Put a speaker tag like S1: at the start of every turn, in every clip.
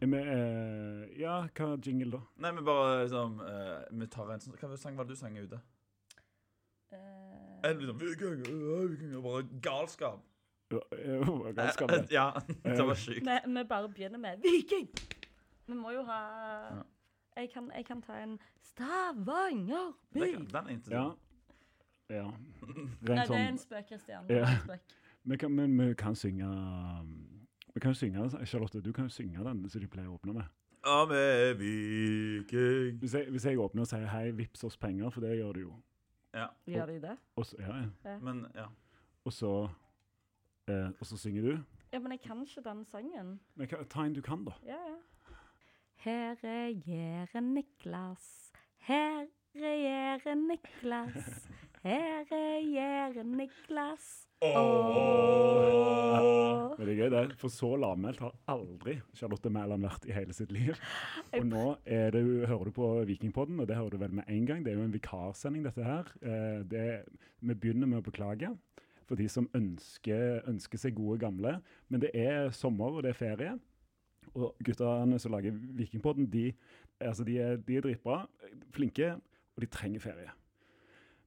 S1: Vi, uh, ja, hva jingle da?
S2: Nei, vi bare liksom uh, Vi tar en sånn Hva sang var det du sang ute?
S3: Uh,
S2: En liksom Viking, viking, bare galskap.
S1: Ja, eh, Galskap, det.
S2: Ja, det var sjukt.
S3: vi, vi bare begynner med Viking! Vi må jo ha
S2: Ja.
S3: jeg, kan, jeg kan ta en Stavanger by.
S2: Den er interessant.
S1: Ja.
S2: sånn.
S1: ja.
S3: Nei, det er
S1: sånn
S3: en spøk, Kristian.
S1: Ja.
S3: er
S1: vi kan, Men vi kan synge um, Vi kan jo synge Charlotte, du kan jo synge den som de pleier å åpne med.
S2: Ja, vi er viking.
S1: Hvis jeg, hvis jeg åpner og sier 'hei, vips oss penger', for det gjør du jo.
S2: Ja,
S3: Gjør de det?
S1: Og så, ja, ja.
S2: men ja.
S1: Og så, eh, og så synger du.
S3: Ja, men jeg kan ikke den sangen.
S1: Men hva- ta en du kan, da.
S3: Ja, ja. Her regjerer Niklas. Her regjerer Niklas. Her regjerer Niklas. Åh.
S1: Er gøy, det. For så lavmælt har aldri Charlotte Mæland vært i hele sitt liv. Og nå det, hører du på Vikingpodden, og det hører du vel med en gang. Det er jo en vikarsending, dette her. Eh, Det, vi begynner med å beklage for de som ønsker, ønsker seg gode gamle. Men det er sommer, og det er ferie. Og guttene som lager Vikingpodden, de, altså de, er, de er dritbra, flinke, og de trenger ferie.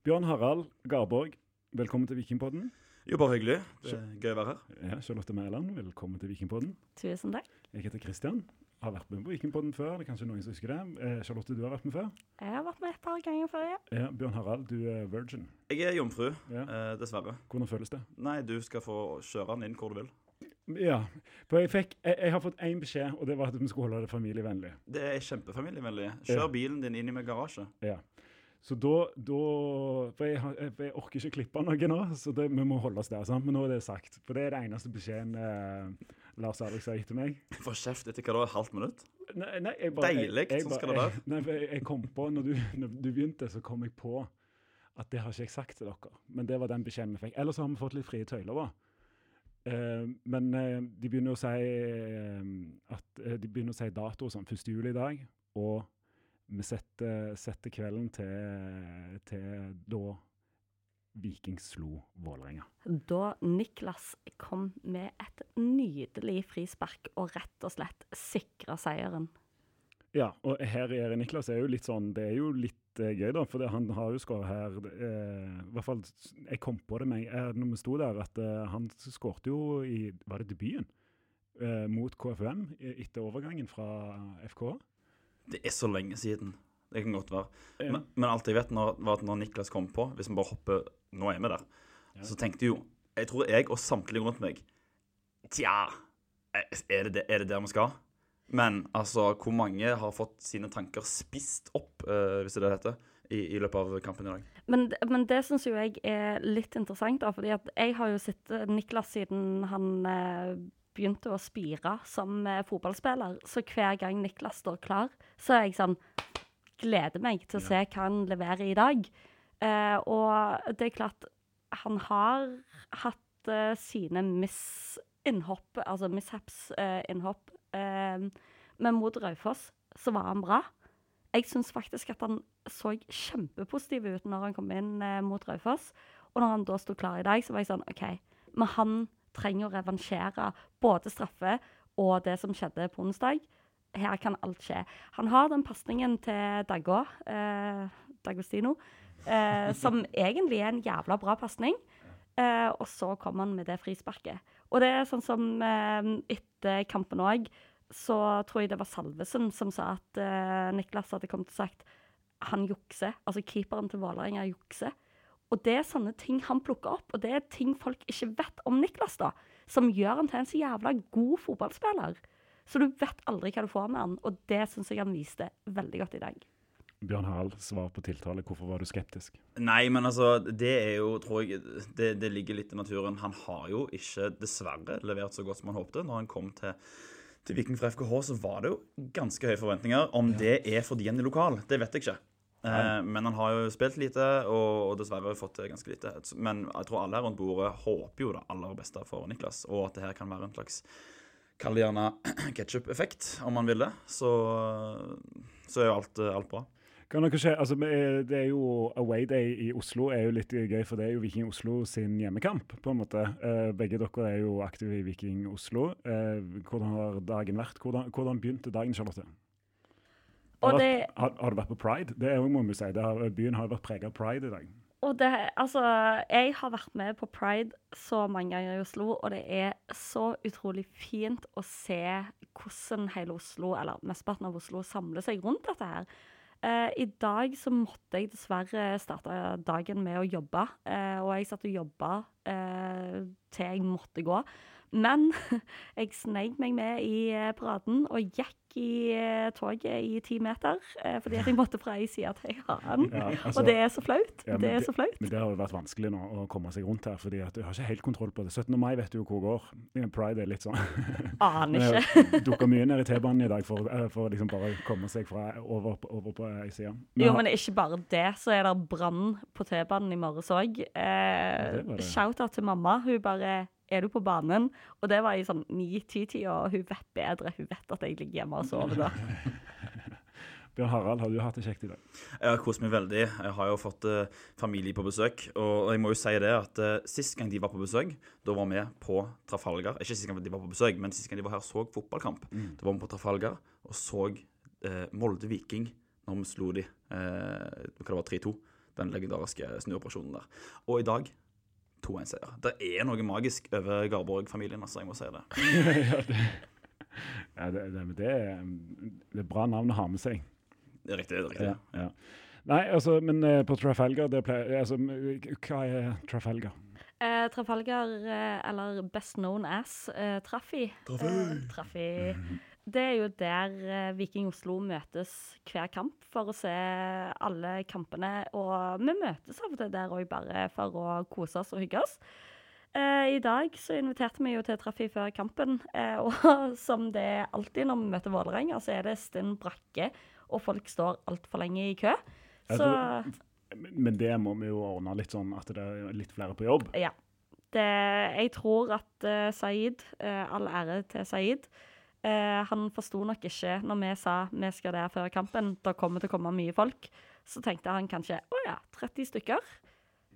S1: Bjørn Harald Garborg, velkommen til Vikingpodden.
S2: Jo, bare hyggelig. Det er gøy å være her.
S1: Ja, Charlotte Mæland, velkommen til Vikingpodden.
S3: Tusen takk.
S1: Jeg heter Kristian. Har vært med på Vikingpodden før. det er kanskje noen som husker det. Eh, Charlotte, du har vært med før.
S3: Jeg har vært med et par ganger før, ja.
S1: Ja, Bjørn Harald, du er virgin.
S2: Jeg er jomfru,
S1: Ja.
S2: eh, dessverre.
S1: Hvordan føles det?
S2: Nei, du skal få kjøre den inn hvor du vil.
S1: Ja, for jeg, fikk, jeg, jeg har fått én beskjed, og det var at vi skulle holde det familievennlig.
S2: Det er kjempefamilievennlig.
S1: Ja.
S2: Kjør bilen din inn i min garasje.
S1: Ja. Så da, da For jeg, har, jeg, jeg orker ikke klippe noe nå, så det, vi må holde oss der. Sant? Men nå er det sagt. For det er det eneste beskjeden eh, Lars Alex har gitt til meg.
S2: Få kjeft etter hva da? Et halvt minutt?
S1: Nei, nei, jeg bare,
S2: Deilig,
S1: jeg
S2: sånn
S1: bare-
S2: skal det være.
S1: Nei, for jeg, jeg kom på, når du, når du begynte, så kom jeg på at det har ikke jeg sagt til dere. Men det var den beskjeden vi fikk. Ellers har vi fått litt frie tøyler, da. Eh, men eh, de begynner å si eh, at de begynner å si dato sånn 1. juli i dag, og vi setter, setter kvelden til, til da Viking slo Vålerenga.
S3: Da Niklas kom med et nydelig frispark og rett og slett sikra seieren.
S1: Ja, og her er Niklas er jo litt sånn Det er jo litt eh, gøy, da. For det, han har jo skåret her eh, I hvert fall Jeg kom på det med, eh, når vi sto der, at eh, han skårte jo i Var det debuten? Eh, mot KFUM etter overgangen fra FK.
S2: Det er så lenge siden. Det kan godt være.
S1: Ja.
S2: Men, men alt jeg vet, når, var at når Niklas kom på, hvis vi bare hopper Nå er vi der.
S1: Ja.
S2: Så tenkte jo Jeg tror jeg og samtlige rundt meg Tja, er det, er det der vi skal? Men altså, hvor mange har fått sine tanker spist opp, uh, hvis det er det det heter, i, i løpet av kampen i dag?
S3: Men, men det syns jo jeg er litt interessant, da, fordi at jeg har jo sett eh, Niklas siden han eh, begynte å spire som eh, fotballspiller. Så hver gang Niklas står klar, så er jeg sånn Gleder meg til å se hva han leverer i dag. Eh, og det er klart, han har hatt eh, sine miss-innhopp, altså mishaps-innhopp. Eh, men mot Raufoss så var han bra. Jeg syns faktisk at han så kjempepositiv ut når han kom inn eh, mot Raufoss. Og når han da sto klar i dag, så var jeg sånn OK, men han trenger å revansjere både straffe og det som skjedde på onsdag. Her kan alt skje. Han har den pasningen til Daggå, eh, Dagostino, eh, som egentlig er en jævla bra pasning. Eh, og så kommer han med det frisparket. Og det er sånn som eh, etter kampen òg, så tror jeg det var Salvesen som sa at eh, Niklas hadde kommet og sagt han jukser. Altså keeperen til Vålerenga jukser. Og det er sånne ting han plukker opp, og det er ting folk ikke vet om Niklas, da. Som gjør han til en så jævla god fotballspiller. Så du vet aldri hva du får med han, og det syns jeg han viste veldig godt i dag.
S1: Bjørn Harald, svar på tiltale. Hvorfor var du skeptisk?
S2: Nei, men altså, det er jo, tror jeg Det, det ligger litt i naturen. Han har jo ikke, dessverre, levert så godt som han håpte. Når han kom til, til Viking fra FKH, så var det jo ganske høye forventninger. Om det er fordi han er lokal, det vet jeg ikke. Eh, men han har jo spilt lite, og, og dessverre fått ganske lite. Men jeg tror alle her rundt bordet håper jo det aller beste for Niklas, og at det her kan være en slags Kall det gjerne ketsjup-effekt, om man vil det. Så, så er jo alt, alt bra.
S1: Altså, det er jo Away Day i Oslo er jo litt gøy, for det er jo Viking Oslo sin hjemmekamp. på en måte. Eh, begge dere er jo aktive i Viking Oslo. Eh, hvordan har dagen vært? Hvordan, hvordan begynte dagen, Charlotte? Har, det, har, har, du vært på pride? Det er må vi si. Har, byen har vært preget av pride i dag.
S3: Og det, altså, jeg har vært med på pride så mange ganger i Oslo, og det er så utrolig fint å se hvordan hele Oslo, eller mesteparten av Oslo, samler seg rundt dette her. Eh, I dag så måtte jeg dessverre starte dagen med å jobbe, eh, og jeg satt og jobba eh, til jeg måtte gå. Men jeg sneik meg med i eh, paraden og gikk i eh, toget i ti meter eh, fordi jeg måtte fra ei side til ei annen. Ja, altså, og det er så flaut. Ja, det er så flaut.
S1: Men det har jo vært vanskelig nå å komme seg rundt her, fordi at du har ikke helt kontroll på det. 17. mai vet du jo hvor går. Pride er litt sånn
S3: Aner ikke.
S1: Dukker mye ned i T-banen i dag for, for liksom bare komme seg fra over, over på ei side.
S3: jo, men ikke bare det. Så er det brann på T-banen i morges òg. Eh, Shout-out til mamma. Hun bare er du på banen? Og det var i sånn ni-ti-tida, og hun vet bedre. Hun vet at jeg ligger hjemme og sover da.
S1: Bjørn Harald, har du hatt det kjekt i dag?
S2: Jeg har kost meg veldig. Jeg har jo fått eh, familie på besøk. Og jeg må jo si det at eh, sist gang de var på besøk, da var vi på Trafalgar. Ikke sist gang de var på besøk, men sist gang de var her og så fotballkamp. Mm. Da var vi på Trafalgar og så eh, Molde Viking når vi slo de, eh, hva det var 3-2. Den legendariske snuoperasjonen der. Og i dag 2-1-seier. Det er noe magisk over Garborg-familien, altså. Jeg må si det.
S1: ja, det, ja, det, det, det, er, det er bra navn å ha med seg.
S2: Det er riktig. det er riktig. Ja, ja.
S1: Nei, altså, men uh, på Trafalgar pleier, altså, Hva er Trafalgar?
S3: Eh, Trafalgar, eh, eller best known as eh, Traffi.
S2: Traffi.
S3: Traffi. Mm -hmm. Det er jo der eh, Viking Oslo møtes hver kamp for å se alle kampene. Og vi møtes av og til der òg bare for å kose oss og hygge oss. Eh, I dag så inviterte vi jo til Traffi før kampen, eh, og som det er alltid når vi møter Vålerenga, så er det stinn brakke, og folk står altfor lenge i kø. Så,
S1: men det må vi jo ordne litt sånn at det er litt flere på jobb?
S3: Ja. Det, jeg tror at uh, Saeed, uh, all ære til Saeed, Eh, han forsto nok ikke når vi sa vi skal der før kampen, da kommer det til å komme mye folk. Så tenkte han kanskje å ja, 30 stykker.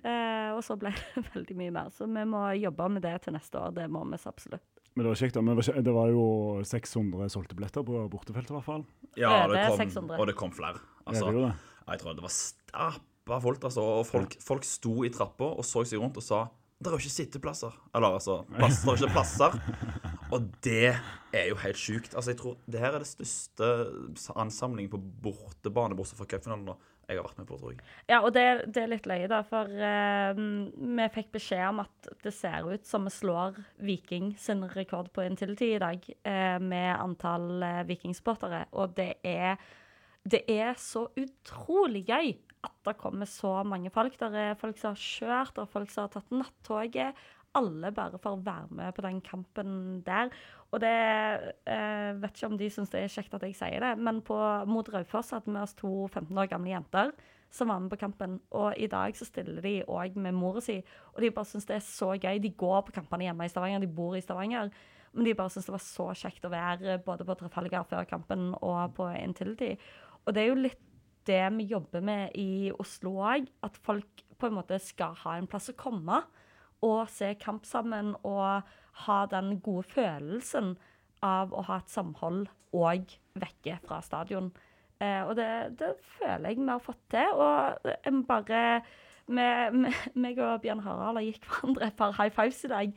S3: Eh, og så ble det veldig mye mer. Så vi må jobbe med det til neste år. Det må vi så absolutt.
S1: Men det var kjekt, da. Men det var jo 600 solgte billetter på bortefeltet, i hvert fall.
S2: Ja, det kom, og det kom flere. Altså, ja, det jeg tror det var stappa folk, altså. Og folk, folk sto i trappa og så seg rundt og sa det er jo ikke sitteplasser. Eller altså, plass, det er ikke plasser. Og det er jo helt sjukt. Altså, jeg tror Det her er det største ansamlingen på bortebane, bortsett fra cupfinalen, jeg har vært med på, tror jeg.
S3: Ja, og det, det er litt løye, da. For uh, vi fikk beskjed om at det ser ut som vi slår Viking sin rekord på Intility i dag, uh, med antall uh, vikingsportere. Og det er, det er så utrolig gøy at det kommer så mange folk. Der er folk som har kjørt, der er folk som har tatt nattoget alle bare for å være med på den kampen der. Og det eh, vet ikke om de syns det er kjekt at jeg sier det, men på, mot Raufoss hadde vi oss to 15 år gamle jenter som var med på kampen. Og i dag så stiller de òg med mora si, og de bare syns det er så gøy. De går på kampene hjemme i Stavanger, de bor i Stavanger. Men de bare syns det var så kjekt å være både på Trafalgar før kampen og på Intility. Og det er jo litt det vi jobber med i Oslo òg, at folk på en måte skal ha en plass å komme og se kamp sammen og ha den gode følelsen av å ha et samhold òg vekke fra stadion. Eh, og det, det, føler jeg vi har fått til. Og jeg bare meg og Bjørn Harald gikk hverandre et par high fives i dag.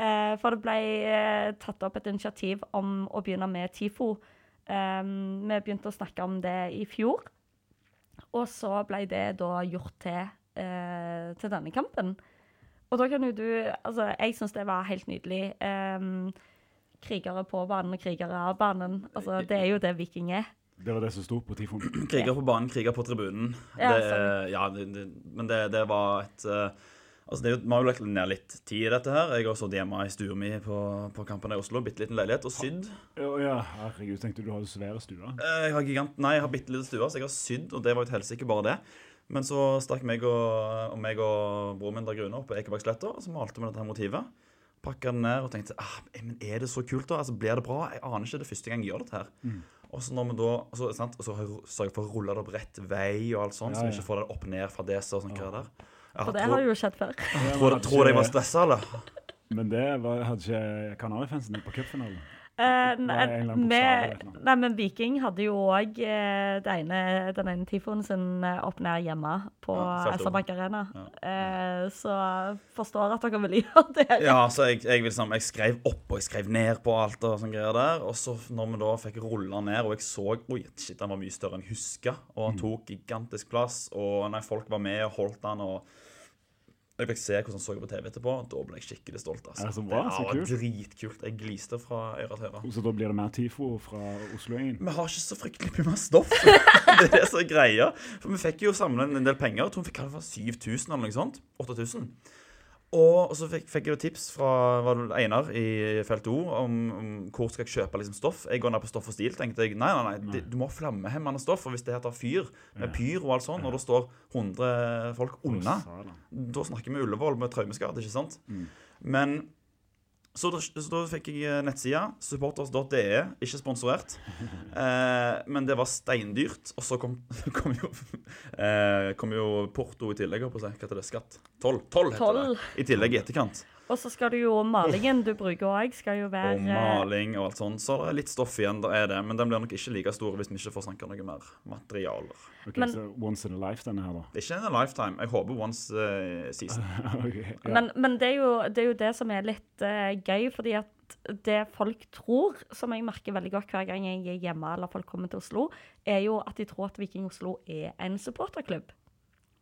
S3: Eh, for det ble eh, tatt opp et initiativ om å begynne med TIFO. Eh, vi begynte å snakke om det i fjor. Og så ble det da gjort til, eh, til denne kampen. Og da kan jo du Altså, jeg syns det var helt nydelig. Um, krigere på banen og krigere av banen. Altså, det er jo det Viking er.
S1: Det var det som sto på Tifon.
S2: Kriger på banen, kriger på tribunen. Ja, det, ja det, det, men det, det, var et uh, Altså, det er jo, Vi har jo lagt ned litt tid i dette her. Jeg har sittet hjemme i stua mi på, på kampen i Oslo. Bitte liten leilighet. Og sydd.
S1: Ja, ja, herregud, tenkte du hadde svære stuer?
S2: Uh, jeg har gigant, nei, jeg har bitte liten stue, så jeg har sydd, og det var jo et helsike bare det. Men så stakk meg og, og, meg og broren min der Rune opp på Ekebergsletta, og så malte vi dette her motivet. Pakka den ned og tenkte ah, men er det så kult, da? Altså, Blir det bra? Jeg aner ikke det første gang jeg gjør dette her. Mm. Og så når vi da, så, sant? Og så har jeg for å rulle det opp rett vei og alt sånt,
S1: Ja,
S2: så vi ikke får det opp ned fra det og sånn Ja. der.
S3: For det
S2: tror,
S3: har jo skjedd før.
S2: tror, tror du jeg var stressa, eller?
S1: Men det var, hadde ikke Kanarifansen på cupfinalen.
S3: Eh,
S1: Nei,
S3: nei, med, nei, men Viking hadde jo òg eh, den ene tifoen sin eh, opp ned hjemme på
S2: Ja,
S3: SR-Bank Arena.
S2: Ja.
S3: Eh, så forstår at dere vil gjøre det.
S2: Ja, så jeg, jeg, liksom, jeg skrev opp og jeg skrev ned på alt og sånn greier der. Og så når vi da fikk rulla ned, og jeg så Oi, shit, den var mye større enn jeg huska. Og han tok gigantisk plass. Og når folk var med og holdt den og jeg fikk se hvordan han så på TV etterpå, da ble jeg skikkelig stolt. altså.
S1: Det, så bra,
S2: det var dritkult. Jeg gliste fra øre til øre.
S1: Så da blir det mer TIFO fra Oslo 1.
S2: Vi har ikke så fryktelig mye mer stoff. det er det som er greia. For vi fikk jo samla en del penger. Jeg tror vi fikk hva 7000 eller noe sånt. 8000. Og så fikk, fikk jeg jo tips fra Einar i Felt O om, om hvor skal jeg kjøpe liksom stoff. Jeg går ned på Stoff og Stil. tenkte jeg, nei, nei, nei, det- du må ha flammehemmende stoff. Og hvis det heter fyr, med pyr og alt sånt, og det står 100 folk unna, da snakker vi Ullevål med traumeskade, ikke sant? Men så da, så da fikk jeg eh, nettsida, supporters.de, ikke sponsorert. Eh, men det var steindyrt. Og så kom, kom, jo, eh, kom jo porto i tillegg. Hva heter det? Skatt? Toll. Toll heter
S3: Toll.
S2: det. I tillegg i etterkant.
S3: Og så skal du jo malingen du bruker òg, skal jo være
S2: Og maling og alt sånt. Så det er litt stoff igjen, det er det. Men den blir nok ikke like stor hvis vi ikke får sanka noe mer materialer.
S1: Ok,
S3: Men-
S1: så once in a life, denne her, da.
S2: Ikke in a lifetime. Jeg håper once uh, season.
S1: okay, ja.
S3: Men, men det, er jo, det er jo det som er litt uh, gøy, fordi at det folk tror, som jeg merker veldig godt hver gang jeg er hjemme eller folk kommer til Oslo, er jo at de tror at Viking Oslo er en supporterklubb.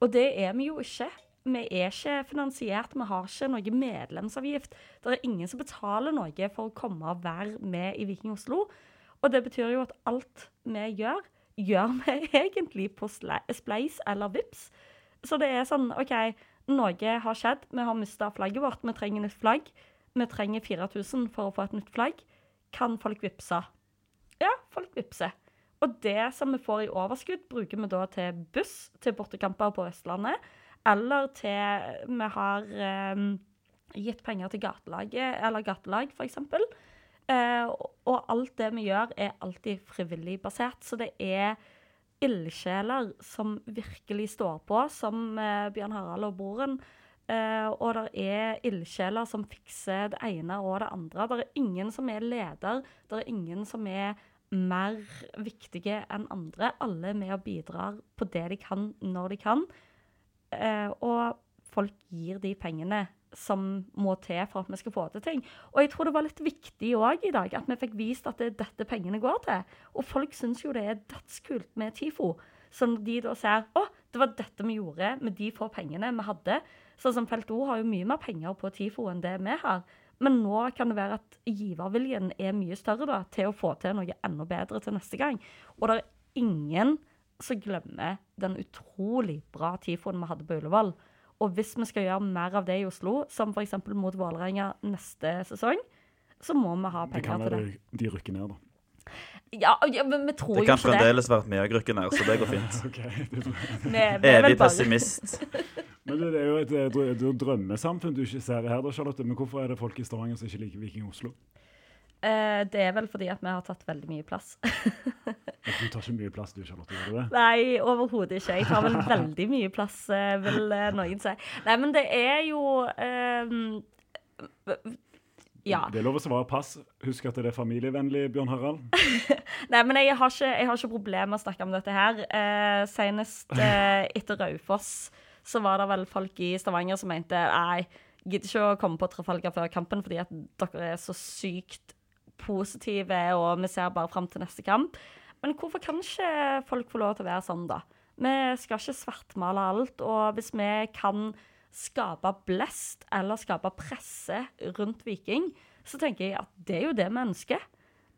S3: Og det er vi jo ikke. Vi er ikke finansiert, vi har ikke noe medlemsavgift. Det er ingen som betaler noe for å komme og være med i Viking Oslo. Og det betyr jo at alt vi gjør, gjør vi egentlig på Spleis eller Vips. Så det er sånn OK, noe har skjedd. Vi har mista flagget vårt. Vi trenger nytt flagg. Vi trenger 4000 for å få et nytt flagg. Kan folk vippse? Ja, folk vippser. Og det som vi får i overskudd, bruker vi da til buss til bortekamper på Østlandet. Eller til Vi har eh, gitt penger til gatelaget, eller gatelag, f.eks. Eh, og- alt det vi gjør, er alltid frivillig basert. Så det er ildsjeler som virkelig står på, som eh, Bjørn Harald og broren. Eh, og det er ildsjeler som fikser det ene og det andre. Det er ingen som er leder. Det er ingen som er mer viktige enn andre. Alle er med og bidrar på det de kan, når de kan. Eh, og folk gir de pengene som må til for at vi skal få til ting. Og jeg tror det var litt viktig òg i dag at vi fikk vist at det er dette pengene går til. Og folk syns jo det er dødskult med TIFO. Så når de da ser å, det var dette vi gjorde med de få pengene vi hadde. Sånn som Felt O har jo mye mer penger på TIFO enn det vi har. Men nå kan det være at giverviljen er mye større da, til å få til noe enda bedre til neste gang. Og det er ingen som glemmer den utrolig bra TIFO-en vi hadde på Ullevål. Og hvis vi skal gjøre mer av det i Oslo, som f.eks. mot Vålerenga neste sesong, så må vi ha penger til det.
S1: Det være de rykker ned, da.
S3: Ja, ja men vi tror jo ikke det.
S2: Det kan fremdeles være at vi rykker ned, så det går fint.
S1: Ok, det
S3: er
S2: Evig pessimist.
S1: Men det, det er jo et, et, et, et drømmesamfunn du ikke ser her, da, Charlotte. Men hvorfor er det folk i Stavanger som ikke liker Viking Oslo?
S3: Eh, det er vel fordi at vi har tatt veldig mye plass.
S1: Du tar ikke mye plass, du, Charlotte. Gjør du det?
S3: Nei, overhodet ikke. Jeg tar vel veldig mye plass, eh, vil eh, noen si. Nei, men det er jo um, Ja.
S1: Det er lov å svare pass. Husk at det er familievennlig, Bjørn Harald.
S3: Nei, men jeg har ikke, jeg har ikke problemer med å snakke om dette her. Eh, senest eh, etter Raufoss så var det vel folk i Stavanger som mente nei, gidder ikke å komme på Trafalgar før kampen fordi at dere er så sykt positive, og vi ser bare fram til neste kamp. Men hvorfor kan ikke folk få lov til å være sånn, da? Vi skal ikke svartmale alt, og hvis vi kan skape blest eller skape presse rundt Viking, så tenker jeg at det er jo det vi ønsker.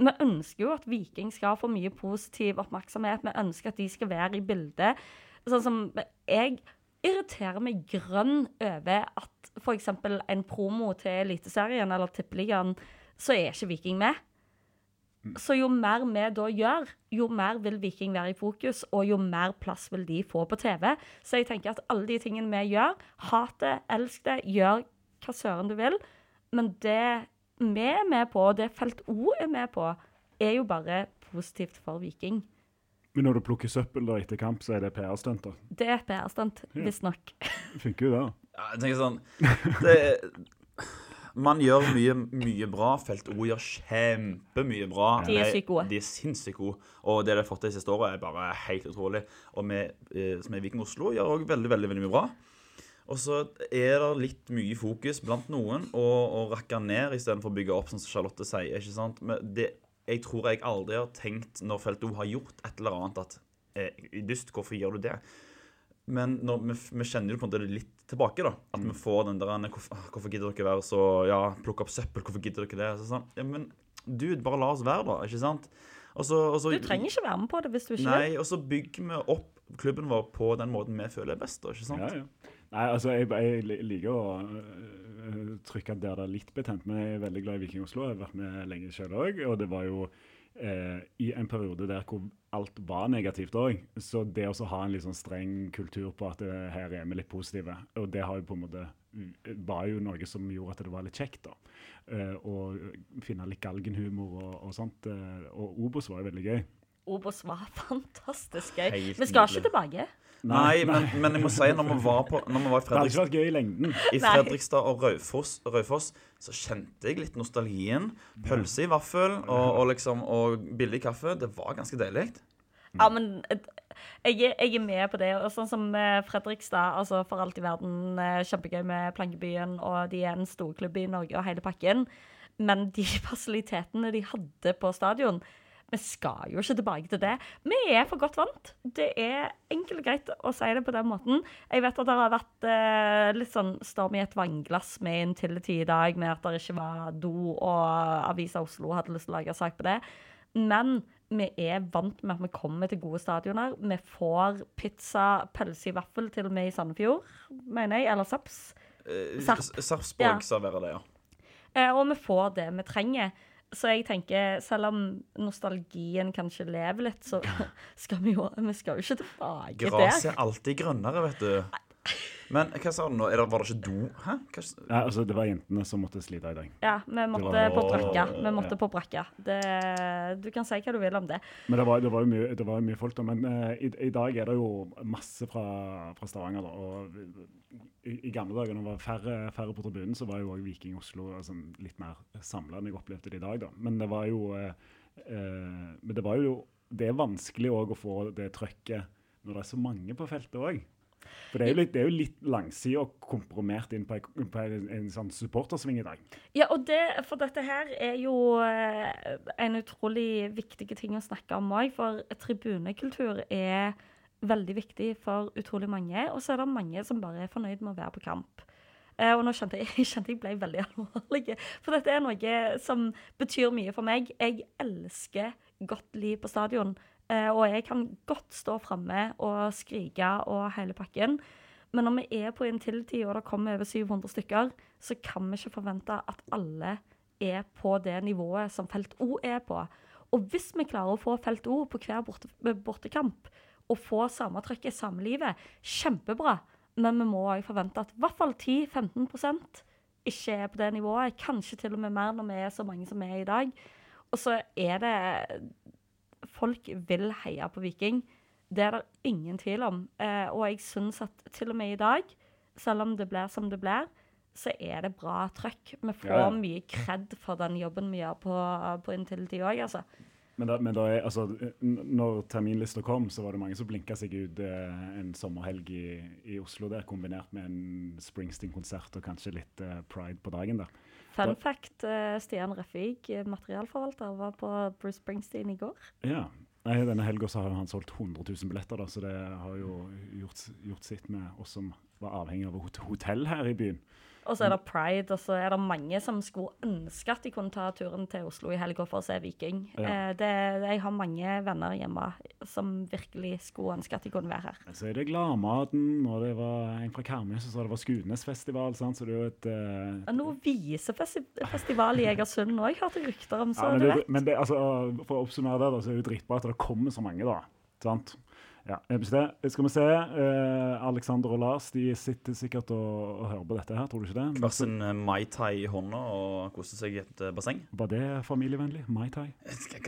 S3: Vi ønsker jo at Viking skal få mye positiv oppmerksomhet. Vi ønsker at de skal være i bildet. Sånn som Jeg irriterer meg grønn over at f.eks. en promo til Eliteserien eller Tippeligaen, så er ikke Viking med. Så jo mer vi da gjør, jo mer vil Viking være i fokus, og jo mer plass vil de få på TV. Så jeg tenker at alle de tingene vi gjør, hat det, elsk det, gjør hva søren du vil, men det vi er med på, og det Felt O er med på, er jo bare positivt for Viking.
S1: Men når du plukker søppel da etter kamp, så er det PR-stunt? da?
S3: Det er et PR-stunt,
S1: Ja.
S3: visstnok.
S1: Funker jo det.
S2: Ja, jeg tenker sånn det, Man gjør mye, mye bra. Felt O gjør kjempemye bra.
S3: De er sykt gode.
S2: De er sinnssykt gode. Og det de har fått til siste året, er bare helt utrolig. Og vi eh, som er Viking Oslo, gjør òg veldig, veldig, veldig mye bra. Og så er det litt mye fokus blant noen å, å rakke ned istedenfor å bygge opp, som Charlotte sier. ikke sant? Men det, jeg tror jeg aldri har tenkt, når Felt O har gjort et eller annet, at eh, Dyst, hvorfor gjør du det? Men når vi, vi kjenner jo på en måte litt tilbake, da. At vi får den der hvorfor, ah, hvorfor gidder dere være så Ja, plukke opp søppel, hvorfor gidder dere det? Så sånn, ja, men dude, bare la oss være, da. Ikke sant? Og så, og så,
S3: Du trenger ikke være med på det hvis du ikke.
S2: Nei, og så bygger vi opp klubben vår på den måten vi føler er best, da. Ikke sant?
S1: Ja, ja. Nei, altså, jeg, jeg liker å øh, trykke der det er litt betent, men jeg er veldig glad i Viking Oslo. Jeg har vært med lenge sjøl òg, og det var jo eh, i en periode der hvor alt var negativt òg. Så det å ha en litt sånn streng kultur på at det, her er vi litt positive, og det har jo på en måte var jo noe som gjorde at det var litt kjekt. da. Eh, finne litt galgenhumor og, og sånt. eh, og Obos var jo veldig gøy.
S3: Obos var fantastisk gøy. Vi skal ikke tilbake.
S2: Nei, men, men jeg må si, når vi var, på, når vi var i
S1: Det hadde
S2: Fredrikstad
S1: ikke vært gøy i lengden.
S2: I Fredrikstad og Raufoss, Raufoss så kjente jeg litt nostalgien. Pølse i vaffel og, og, liksom, og billig kaffe. Det var ganske deilig.
S3: Ja, men jeg, jeg er med på det. Og sånn som eh, Fredrikstad, altså for alt i verden, eh, kjempegøy med Plankebyen, og de er en storklubb i Norge og hele pakken. Men de fasilitetene de hadde på stadion vi skal jo ikke tilbake til det. Vi er for godt vant. Det er enkelt og greit å si det på den måten. Jeg vet at det har vært eh, litt sånn storm i et vannglass med Intility i dag, med at det ikke var do, og Avisa Oslo hadde lyst til å lage sak på det. Men vi er vant med at vi kommer til gode stadioner. Vi får pizza, pølse i vaffel til og med i Sandefjord, mener jeg. Eller Saps.
S2: Eh,
S3: Sarp.
S2: Sarpsborg serverer det, ja.
S3: Eh, og vi får det vi trenger. Så jeg tenker, selv om nostalgien kanskje lever litt, så skal vi jo, vi skal jo ikke tilbake
S2: Gresset
S3: der.
S2: er alltid grønnere, vet du. Men hva sa du nå? Er det, var det ikke do? Hæ? Hva,
S1: Ja, altså, det var jentene som måtte slite i dag.
S3: Ja, vi måtte
S1: var-
S3: på brakka. Vi
S1: Ja.
S3: på brakka. Det, du kan si hva du vil om det.
S1: Men det var, det var jo mye, det var jo mye folk, da. Men uh, i, i dag er det jo masse fra, fra Stavanger, da. Og i, i gamle dager, når det var færre, færre på tribunen, så var jo òg Viking Oslo altså, litt mer samla enn jeg opplevde det i dag, da. Men det var jo uh, uh, Men det var jo Det er vanskelig òg å få det trøkket når det er så mange på feltet òg. For det er jo litt, det er jo litt komprimert inn på, en, på en, en sånn supportersving i dag.
S3: Ja, og det, for dette her er jo eh, en utrolig viktig ting å snakke om òg. For tribunekultur er veldig viktig for utrolig mange. Og så er det mange som bare er fornøyd med å være på kamp. Eh, og nå kjente jeg kjente jeg ble veldig alvorlig. For dette er noe som betyr mye for meg. Jeg elsker godt liv på stadion. Eh, og jeg kan godt stå framme og skrike og hele pakken. Men når vi er på Intility og det kommer over 700 stykker, så kan vi ikke forvente at alle er på det nivået som Felt O er på. Og hvis vi klarer å få Felt O på hver borte, bortekamp, og få samme trøkket, samme livet, kjempebra. Men vi må òg forvente at i hvert fall 10-15 ikke er på det nivået. Kanskje til og med mer når vi er så mange som vi er i dag. Og så er det Folk vil heie på Viking. Det er det ingen tvil om. Eh, og jeg syns at til og med i dag, selv om det blir som det blir, så er det bra trøkk. Vi får
S1: Ja, ja.
S3: mye kred for den jobben vi gjør på, på Intility òg, altså.
S1: Men, da, men da er, altså, når terminlista kom, så var det mange som blinka seg ut eh, en sommerhelg i, i Oslo der, kombinert med en Springsteen-konsert og kanskje litt eh, pride på dagen der.
S3: Fun fact, eh, Stian Refvig, eh, materialforvalter, var på Bruce Springsteen i går.
S1: Ja. Nei, Denne helga har han solgt 100 000 billetter, da, så det har jo gjort, gjort sitt med oss som var avhengig av hotell her i byen.
S3: Og så er det pride, og så er det mange som skulle ønske at de kunne ta turen til Oslo i helga for å se Viking.
S1: Ja.
S3: Eh, det, jeg har mange venner hjemme som virkelig skulle ønske at de kunne være her.
S1: Så er det Gladmaten, og det var en fra Karmøy som sa det var Skudenesfestival, sant? så det er jo et uh...
S3: Og Noe visefestival i Egersund òg, hørte rykter om. Så
S1: Ja, men
S3: du
S1: det,
S3: vet.
S1: men det, altså, for å oppsummere det, da, så er det jo dritbra at det kommer så mange, da. Sant? Ja, det, skal vi se. Uh, Alexander og Lars de sitter sikkert og, og, hører på dette her, tror du ikke det?
S2: Hver sin uh, Mai Tai i hånda og koser seg i et uh, basseng.
S1: Var det familievennlig? Mai Tai?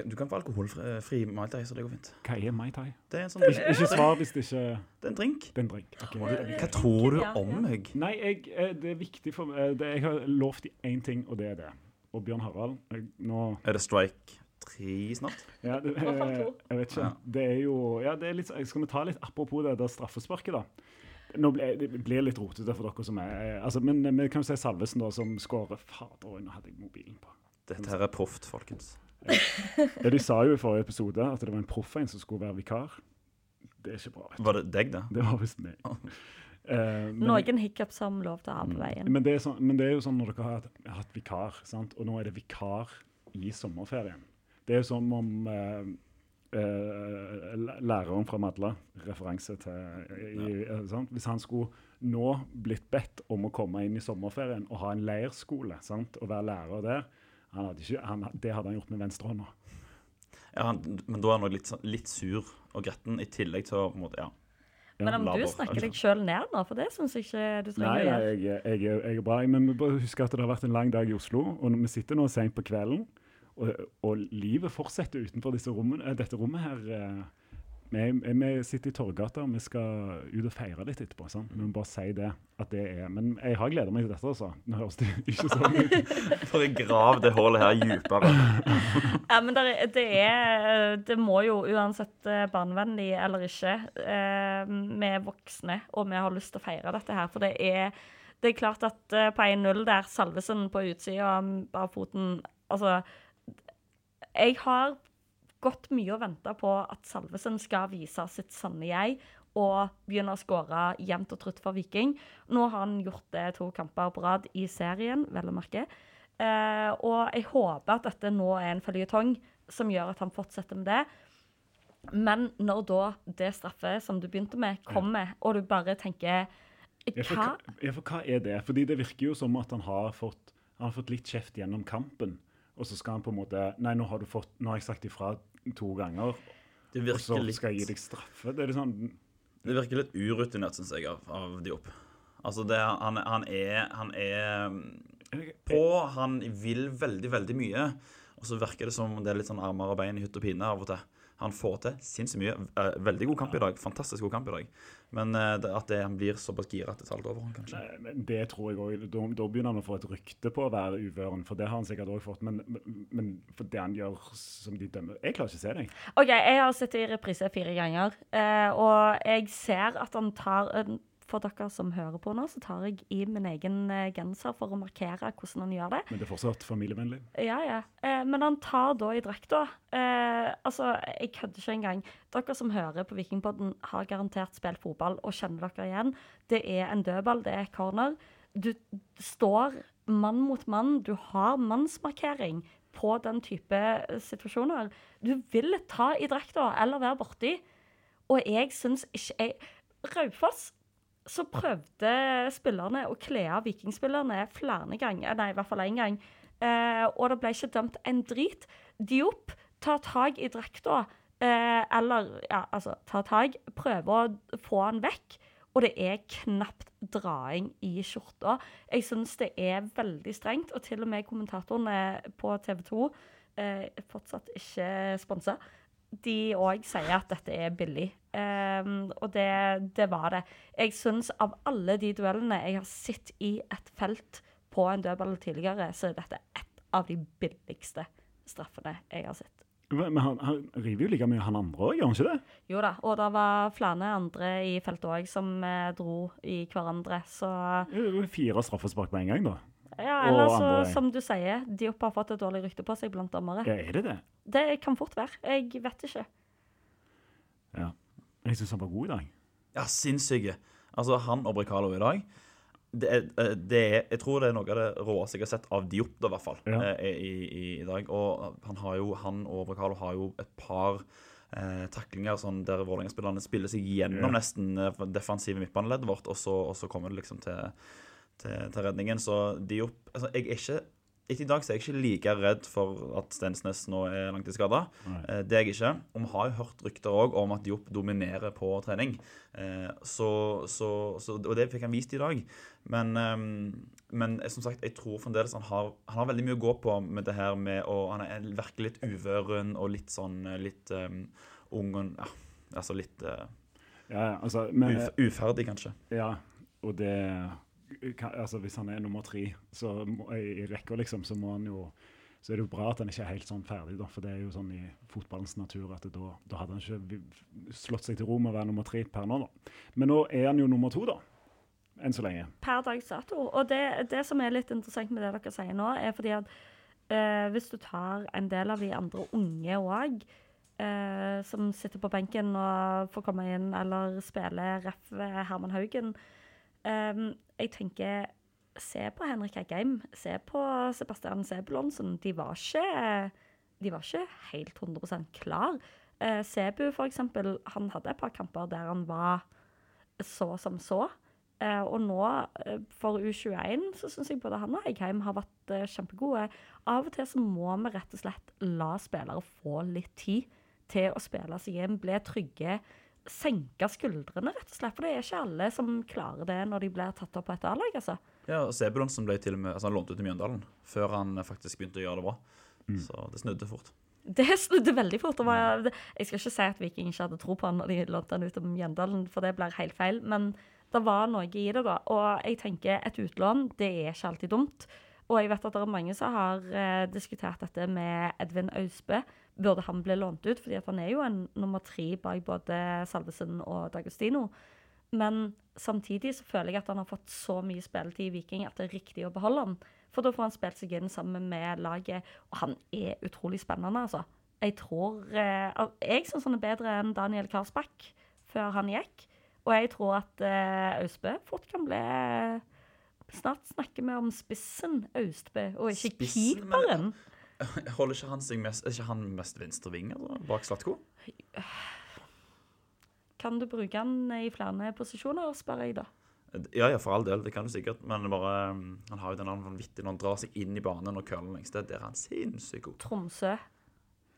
S2: Du kan få alkoholfri Mai Tai, så det går fint.
S1: Hva er Mai Tai?
S2: Det er en sånn
S1: ikke, ikke svar hvis det ikke
S2: Det er en drink.
S1: Det er en drink. Okay.
S2: Hva tror du om meg?
S1: Nei, jeg, det er viktig for meg Jeg har lovt én ting, og det er det. Og Bjørn Harald, nå
S2: Er det strike? Tre snart.
S1: Ja, det, jeg vet ikke. Det er jo ja, det er litt, Skal vi ta litt apropos det der straffesparket, da? Nå ble, det blir litt rotete for dere som er altså, Men vi kan jo si Salvesen, da, som skårer Fader, nå hadde jeg mobilen på.
S2: Dette her er proft, folkens.
S1: Ja, De sa jo i forrige episode at det var en proff en som skulle være vikar. Det er ikke bra.
S2: Var det deg, da?
S1: Det var visst meg.
S3: Uh, Noen hiccups har vi lov til å ha på mm. veien.
S1: Men det, så, men det, er jo sånn når dere har hatt, hatt vikar, sant? og nå er det vikar i sommerferien. Det er jo som om eh, eh, læreren fra Madla, referanse til i, ja. Hvis han skulle nå blitt bedt om å komme inn i sommerferien og ha en leirskole sant? og være lærer der, hadde ikke, han, det hadde han gjort med venstrehånda.
S2: Ja, men da er han litt, litt, sur og gretten, i tillegg til å på en måte, ja.
S3: Men om du snakker deg sjøl ned nå, for det syns jeg ikke du trenger
S1: å gjøre. Nei, jeg, jeg, jeg, er bra. Men vi bare huske at det har vært en lang dag i Oslo, og vi sitter nå sent på kvelden. Og, og, livet fortsetter utenfor rommene, eh, dette rommet her. Eh, vi, vi, sitter i Torgata, og vi skal ut og feire litt etterpå. Sant? Vi må bare si det. at det er, Men jeg har gleda meg til dette. altså. Nå høres det ikke sånn ut.
S2: For å grav det hullet her dypere.
S3: ja, men det, det, er Det må jo uansett eh, barnevennlig eller ikke, vi er voksne, og vi har lyst til å feire dette her. For det er, det er klart at på 1-0 der, Salvesen på utsida av foten altså jeg har gått mye og venta på at Salvesen skal vise sitt sanne jeg og begynne å skåre jevnt og trutt for Viking. Nå har han gjort det to kamper på rad i serien, vel å merke. Eh, og jeg håper at dette nå er en føljetong som gjør at han fortsetter med det. Men når da det straffet som du begynte med, kommer, og du bare tenker
S1: hva? Ja, for, hva er det? Fordi det virker jo som at han har fått, han har fått litt kjeft gjennom kampen. Og så skal han på en måte Nei, nå har, du fått, nå har jeg sagt ifra to ganger, og så skal jeg gi deg straffe. Det sånn
S2: Det virker litt urutinert, syns jeg, av, av Diop. Altså, det, han, han, er Han er på, han vil veldig, veldig mye. Og så virker det som det er litt sånn armer og bein i hytt og pine av og til han får til sinnssykt mye. Eh, veldig god kamp i dag. Fantastisk god kamp i dag. Men eh, at det, han blir såpass gira at det tar litt over kanskje.
S1: Nei, men det tror jeg òg. Da, da, begynner han å få et rykte på å være uvøren, for det har han sikkert òg fått. Men, men, for det han gjør som de dømmer Jeg klarer ikke å se det.
S3: OK, jeg har sett det i reprise fire ganger, eh, og jeg ser at han tar en for dere som hører på nå, så tar jeg i min egen eh, genser for å markere hvordan han gjør det.
S1: Men det er fortsatt familievennlig?
S3: Ja, ja. Eh, men han tar da i drakta. Eh, altså, jeg kødder ikke engang. Dere som hører på Vikingpodden, har garantert spilt fotball og kjenner dere igjen. Det er en dødball, det er corner. Du står mann mot mann, du har mannsmarkering på den type eh, situasjoner. Du vil ta i drakta eller være borti. Og jeg syns ikke jeg, Raufoss så prøvde spillerne å kle av vikingspillerne flere ganger, nei, i hvert fall én gang. Eh, og det ble ikke dømt en drit. Diop tar tak i drakta, eh, eller ja, altså tar tak, prøver å få han vekk. Og det er knapt draing i skjorta. Jeg syns det er veldig strengt, og til og med kommentatorene på TV 2, eh, fortsatt ikke sponsa, de òg sier at dette er billig. Um, og det, det, var det. Jeg syns av alle de duellene jeg har sett i et felt på en dødball tidligere, så er dette et av de billigste straffene jeg har sett.
S1: Men han, han river jo like mye han andre òg, gjør han ikke det?
S3: Jo da, og det var flere andre i feltet òg som eh, dro i hverandre, så
S1: Fire straffespark på en gang, da?
S3: Ja, eller så, som du sier, Diop har fått et dårlig rykte på seg blant dommere.
S1: Ja, er det det?
S3: Det kan fort være. Jeg vet ikke.
S1: Ja. Jeg syns han var god i dag.
S2: Ja, sinnssyke. Altså, han og Brekalo i dag det er, eh, det er, Jeg tror det er noe av det råeste jeg har sett av Diop, da, i hvert fall, ja. Eh, i, i, i, dag. Og han, har jo, han og Brekalo har jo et par eh, taklinger sånn, der Vålerenga-spillerne spiller seg gjennom ja. nesten eh, defensive midtbaneleddet vårt, og så, og så kommer det liksom til til, til redningen. Så Diop altså, Jeg er ikke etter i dag så er jeg ikke like redd for at Stensnes nå er langtidsskada. Eh, det er jeg ikke. Og vi har jo hørt rykter òg om at Diop dominerer på trening. Eh, så, så, så, og det fikk han vist i dag. Men, ehm, men som sagt, jeg tror fremdeles han har, han har veldig mye å gå på med det her med å Han er virkelig litt uvøren og litt sånn eh, litt um, ung og ja, Altså litt uh,
S1: Ja, altså, men,
S2: uf, uferdig, kanskje.
S1: ja, og det altså, Hvis han er nummer tre så må, i, rekka, liksom, så så er det jo bra at han ikke er helt sånn ferdig, da, for det er jo sånn i fotballens natur at da, da hadde han ikke slått seg til ro med å være nummer tre per nå. da. Men nå er han jo nummer to, da. Enn så lenge.
S3: Per dags dato. Og det, det som er litt interessant med det dere sier nå, er fordi at eh, hvis du tar en del av de andre unge òg, eh, som sitter på benken og får komme inn eller spille ref Herman Haugen eh, Jeg tenker Se på Henrik Heggheim. Se på Sebastian Sebulonsen. De var ikke, de var ikke helt 100% klar. Uh, Sebu, for eksempel, han hadde et par kamper der han var så som så. Uh, og nå, uh, for U21, så syns jeg både han og Eggheim har vært uh, kjempegode. Av og til så må vi rett og slett la spillere få litt tid til å spille seg inn, bli trygge. Senke skuldrene, rett og slett. For det er ikke alle som klarer det når de blir tatt opp på et A-lag, altså.
S2: Ja, og Sebulonsen ble til og med altså han lånt ut til Mjøndalen før han eh, faktisk begynte å gjøre det bra. Så det snudde fort.
S3: Det snudde veldig fort. og var, jeg skal ikke si at Viking ikke hadde tro på han når de lånte han ut til Mjøndalen, for det blir helt feil. Men det var noe i det, da. Og jeg tenker et utlån, det er ikke alltid dumt. Og jeg vet at det er mange som har eh, diskutert dette med Edvin Austbø. Burde han bli lånt ut? Fordi at han er jo en nummer tre bak både Salvesen og D'Agostino. Men samtidig så føler jeg at han har fått så mye spilletid i Viking at det er riktig å beholde han. For da får han spilt seg inn sammen med laget, og han er utrolig spennende, altså. Jeg tror eh, Jeg syns han er bedre enn Daniel Karsbakk før han gikk. Og jeg tror at eh, Austbø fort kan bli Snart snakker vi om spissen Austbø, og ikke keeperen.
S2: Holder ikke han seg mest Er ikke han mest venstreving altså, bak Slatko?
S3: Kan du bruke han i flere posisjoner, spør jeg da.
S2: Ja, ja, for all del. Det kan du sikkert. Men bare, um, han har jo den vanvittige når han drar seg inn i banen og curler lengst. Der er han sinnssykt god.
S3: Tromsø.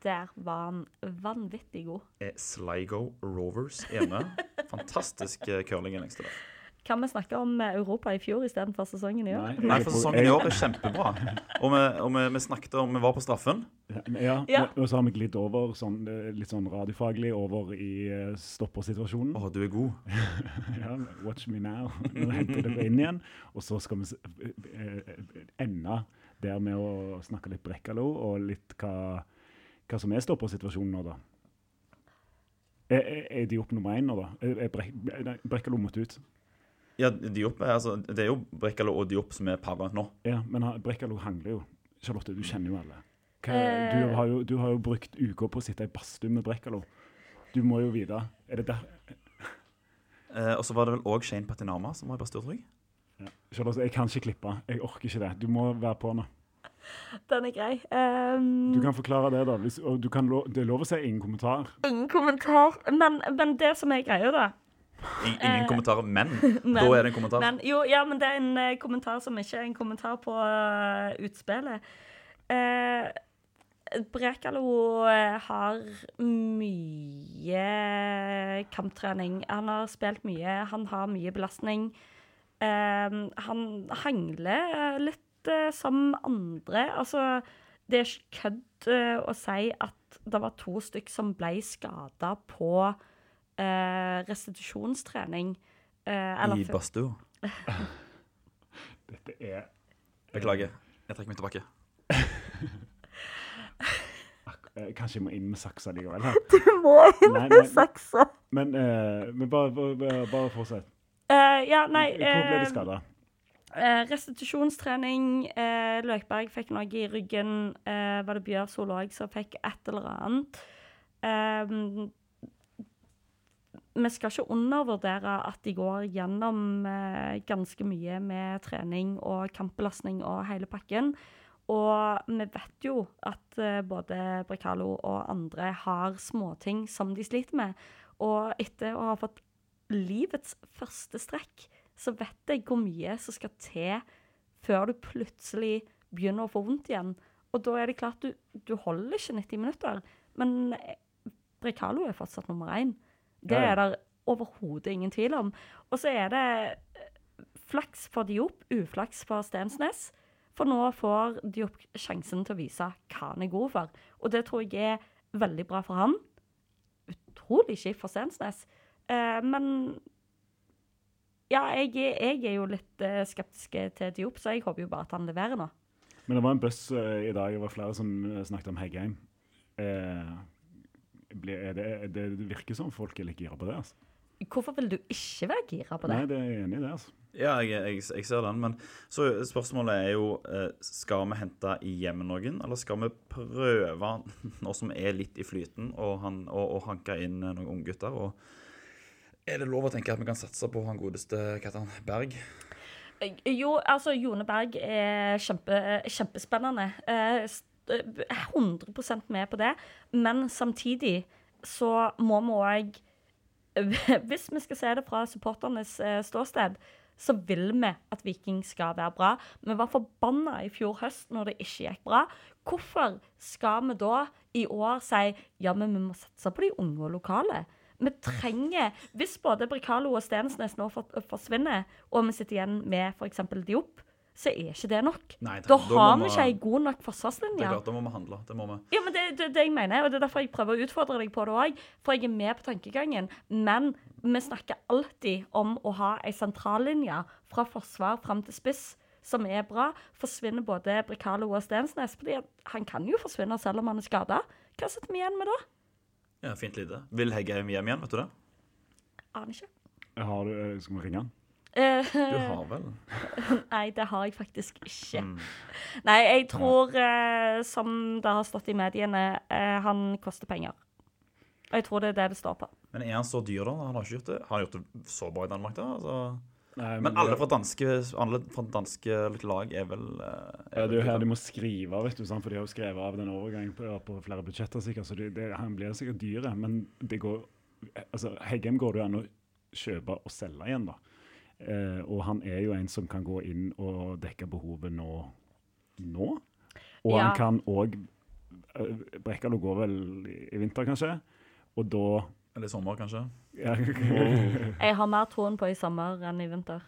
S3: Der var han vanvittig god.
S2: Er Sligo Rovers hjemme. Fantastisk eh, curling i lengste der.
S3: Kan vi snakke om eh, Europa i fjor istedenfor sesongen i år?
S1: Nei.
S2: For sesongen i år er kjempebra. Og vi, og vi, vi snakket om Vi var på straffen.
S1: Ja,
S3: Ja.
S1: Og så har vi glidd over sånn, eh, litt sånn radiofaglig over i eh, stoppersituasjonen.
S2: Å, du er god.
S1: Ja, watch me now. Nå henter det inn igjen. Og så skal vi ende der med å snakke litt Brekkalo, og litt hva, hva som er stoppersituasjonen nå, da. Er, er- de opp nummer én nå, da? Brekkalo måtte ut.
S2: Ja, Diop er, altså, det er jo Brekkalo og Diop som er paret nå.
S1: Ja, men Brekkalo hangler jo. Charlotte, du kjenner jo alle. Hva,
S3: Eh.
S1: du, har jo, du har jo brukt uker på å sitte i badstue med Brekkalo. Du må jo vite. Er det der
S2: Eh, og så var det vel òg Shane Patinama som var i badstue, tror jeg.
S1: ja. Charlotte, jeg kan ikke klippe. Jeg orker ikke det. Du må være på nå.
S3: Den er grei. Um,
S1: Du kan forklare det, da. Hvis, og du kan lo, det er lov å si ingen kommentar.
S3: Ingen kommentar. Men, men det som er greia, da
S2: ingen
S3: Eh,
S2: kommentarer, men,
S3: men-
S2: da er det en kommentar.
S3: Men, jo, ja, men det er en uh, kommentar som ikke er en kommentar på uh, utspillet. Uh, Brekalo har mye kamptrening. Han har spilt mye. Han har mye belastning. Uh, han hangler litt uh, som andre. Altså, det er ikke kødd uh, å si at det var to stykk som ble skada på restitusjonstrening. Eh, eller
S2: I badstua.
S1: Dette er
S2: Beklager. Jeg trekker meg tilbake.
S1: eh, Kanskje jeg må inn med saksa likevel. her.
S3: Du må
S1: Nei, med
S3: saksa.
S1: men, uh, men bare, bare, bare fortsett.
S3: Uh, ja, nei
S1: Hvor ble de
S3: eh,
S1: skada?
S3: Uh, Restitusjonstrening. Eh, Løkberg fikk noe i ryggen. Eh, var det Bjørsol òg som fikk et eller annet? Vi skal ikke undervurdere at de går gjennom eh, ganske mye med trening og kampbelastning og hele pakken. Og vi vet jo at eh, både Brekalo og andre har småting som de sliter med. Og etter å ha fått livets første strekk, så vet jeg hvor mye som skal til før du plutselig begynner å få vondt igjen. Og da er det klart du, du holder ikke 90 minutter. Men eh, Brekalo er fortsatt nummer én. Det er det overhodet ingen tvil om. Og så er det eh, flaks for Diop, uflaks for Stensnes. For nå får Diop sjansen til å vise hva han er god for. Og det tror jeg er veldig bra for han. Utrolig kjipt for Stensnes. Eh, men ja, jeg, jeg er jo litt eh, skeptisk til Diop, så jeg håper jo bare at han leverer nå.
S1: Men det var en buss eh, i dag, det var flere som snakket om Heggheim. Eh, det, er det, det virker som folk er litt gira på det. altså.
S3: Hvorfor vil du ikke være gira på det?
S1: Nei, det er jeg enig i det. altså.
S2: Ja, jeg, jeg, jeg ser den. Men så spørsmålet er jo eh, Skal vi hente hjem noen, eller skal vi prøve, nå som er litt i flyten, og, han, og, og hanke inn noen unggutter? Og er det lov å tenke at vi kan satse på han godeste han, Berg?
S3: Eh, Jo, altså Jone Berg er kjempe, kjempespennende. Eh, 100% med på det. Men samtidig så må vi òg Hvis vi skal se det fra supporternes eh, ståsted, så vil vi at Viking skal være bra. Vi var forbanna i fjor høst når det ikke gikk bra. Hvorfor skal vi da i år si ja, men vi må satse på de unge og lokale? Vi trenger Hvis både Bricalo og Stensnes nå forsvinner, og vi sitter igjen med f.eks. Diop, så er ikke det nok.
S2: Nei,
S3: Da
S2: da
S3: har vi ikke ei god nok forsvarslinje.
S2: Det er klart, Da må vi handle. Det må vi.
S3: Ja, men det er det, det jeg mener, og det er derfor jeg prøver å utfordre deg på det òg. For jeg er med på tankegangen. Men vi snakker alltid om å ha ei sentrallinje fra forsvar fram til spiss som er bra. Forsvinner både Bricalo og Stensnes. fordi han kan jo forsvinne selv om han er skada. Hva sitter vi igjen med da?
S2: Ja, Fint lite. Vil Heggheim hjem igjen, vet du det?
S3: Aner ikke.
S1: Jeg Har du, eh, skal vi ringe han?
S3: Eh,
S2: Du har vel?
S3: Nei, det har jeg faktisk ikke.
S2: Mm.
S3: Nei, jeg tror, eh, som det har stått i mediene, eh, han koster penger. Og jeg tror det er det det står på.
S2: Men er han så dyr, da? Han har ikke gjort det Han har gjort det så bra i Danmark, da? Altså.
S1: Nei,
S2: Men alle fra danske, alle fra danske lag er vel er
S1: Ja, det er jo her de må skrive, vet du, for de har jo skrevet av den overgangen på, på flere budsjetter, sikkert, så det, det, han blir sikkert dyrere Men det går, altså, Heggem går det jo an å kjøpe og selge igjen, da. Eh, og han er jo en som kan gå inn og dekke behovet nå. nå. Og
S3: Ja.
S1: han kan òg Brekkalo går vel i, vinter, kanskje. Og da
S2: Eller i sommer, kanskje?
S1: ja,
S3: Jeg har mer troen på i sommer enn i vinter.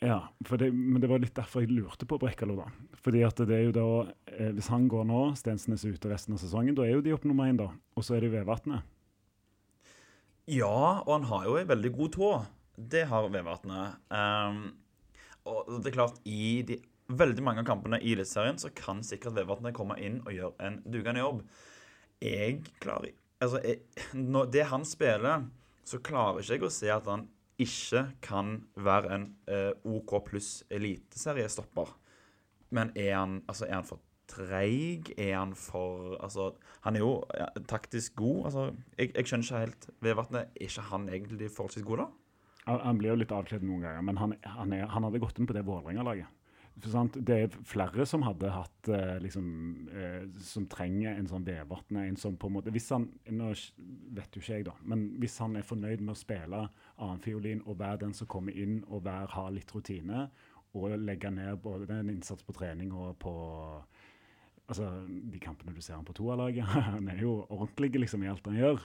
S1: Ja, for det, men det var litt derfor jeg lurte på Brekkalo, da. Fordi at det er jo da, eh, Hvis han går nå, Stensnes er ute resten av sesongen, da er jo de opp nummer én, da. Og så er det Vevatnet.
S2: Ja, og han har jo ei veldig god tå. Det har Vevatnet. Um, og det er klart, i de veldig mange av kampene i Eliteserien så kan sikkert Vevatnet komme inn og gjøre en dugende jobb. Jeg klarer Altså, jeg, når det han spiller, så klarer ikke jeg å se at han ikke kan være en eh, OK pluss eliteseriestopper. Men er han, altså, er han for treig? Er han for Altså, han er jo ja, taktisk god. Altså, jeg, jeg skjønner ikke helt Vevatnet. Er ikke han egentlig forholdsvis god, da?
S1: Han, blir jo litt avkledd noen ganger, men han, han, er, han hadde gått inn på det Vålerenga-laget. Det er flere som hadde hatt eh, liksom, eh, Som trenger en sånn Vevatnet. En som på en måte Hvis han Nå vet jo ikke jeg, da, men hvis han er fornøyd med å spille annenfiolin og være den som kommer inn og være, har litt rutine, og legge ned både en innsats på trening og på altså, de kampene du ser han på toalaget Han er jo ordentlig liksom, i alt han gjør.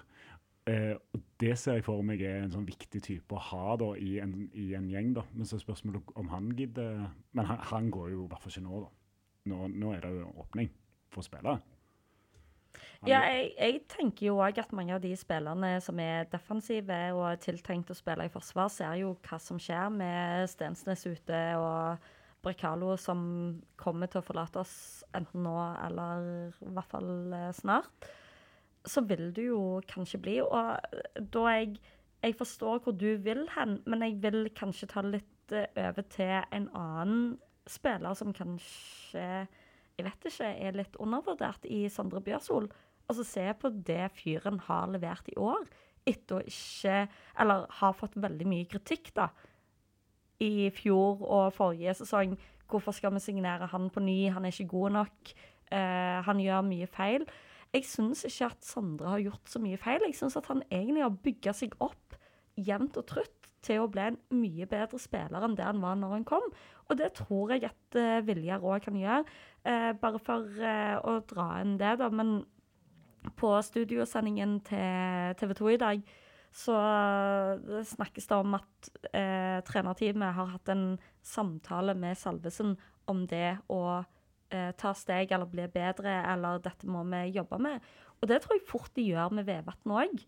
S1: Eh, og Det ser jeg for meg er en sånn viktig type å ha da, i, en, i en gjeng. da. Men så er spørsmålet om han gidder Men han, han går jo i hvert fall ikke nå, da. Nå, nå er det jo åpning for å spille.
S3: Ja, jeg, jeg tenker jo òg at mange av de spillerne som er defensive og er tiltenkt å spille i forsvar, ser jo hva som skjer med Stensnes ute og Brekalo som kommer til å forlate oss enten nå eller i hvert fall eh, snart. Så vil du jo kanskje bli. Og da jeg Jeg forstår hvor du vil hen, men jeg vil kanskje ta litt eh, over til en annen spiller som kanskje jeg vet ikke, er litt undervurdert i Sondre Bjørsol. Altså, se på det fyren har levert i år, etter å ikke Eller har fått veldig mye kritikk, da. I fjor og forrige sesong. Hvorfor skal vi signere han på ny? Han er ikke god nok. Uh, han gjør mye feil. Jeg syns ikke at Sondre har gjort så mye feil. Jeg syns at han egentlig har bygga seg opp jevnt og trutt til å bli en mye bedre spiller enn det han var når han kom. Og det tror jeg at uh, Viljar òg kan gjøre. Uh, bare for uh, å dra inn det, da. Men på studiosendingen til TV 2 i dag så snakkes det om at eh, trenerteamet har hatt en samtale med Salvesen om det å eh, ta steg eller bli bedre, eller dette må vi jobbe med. Og det tror jeg fort de gjør med Vevatn òg.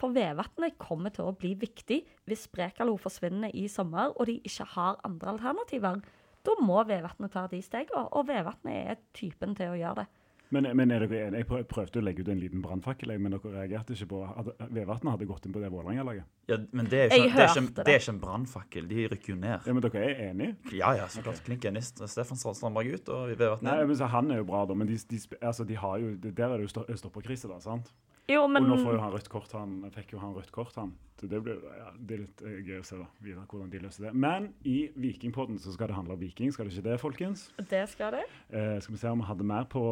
S3: For Vevatnet kommer til å bli viktig hvis Brekalo forsvinner i sommer og de ikke har andre alternativer. Da må Vevatnet ta de stegene, og Vevatnet er typen til å gjøre det.
S1: Men, men er dere enige? Jeg prøvde å legge ut en liten brannfakkel, men dere reagerte ikke på at Vevatnet hadde gått inn på det Vålerenga-laget?
S2: Ja, men det er, ikke, det er, ikke, det er ikke en brannfakkel. De rykker jo ned.
S1: Ja, Men dere er enige?
S2: Ja, ja, så klart. Klink enig. Stefan Strandberg ut og Vevatnet
S1: Nei, men så Han er jo bra, da, men de, de, altså, de har jo, der er det jo stopperkrise, da, sant?
S3: Jo, men...
S1: Og nå får jo han rødt kort, han fikk jo han rødt kort, han. Så det, blir, ja, det er litt gøy å se da, videre hvordan de løser det. Men i Vikingpodden så skal det handle om Viking, skal det ikke det, folkens?
S3: Det skal det.
S1: Eh, skal vi se om vi hadde mer på,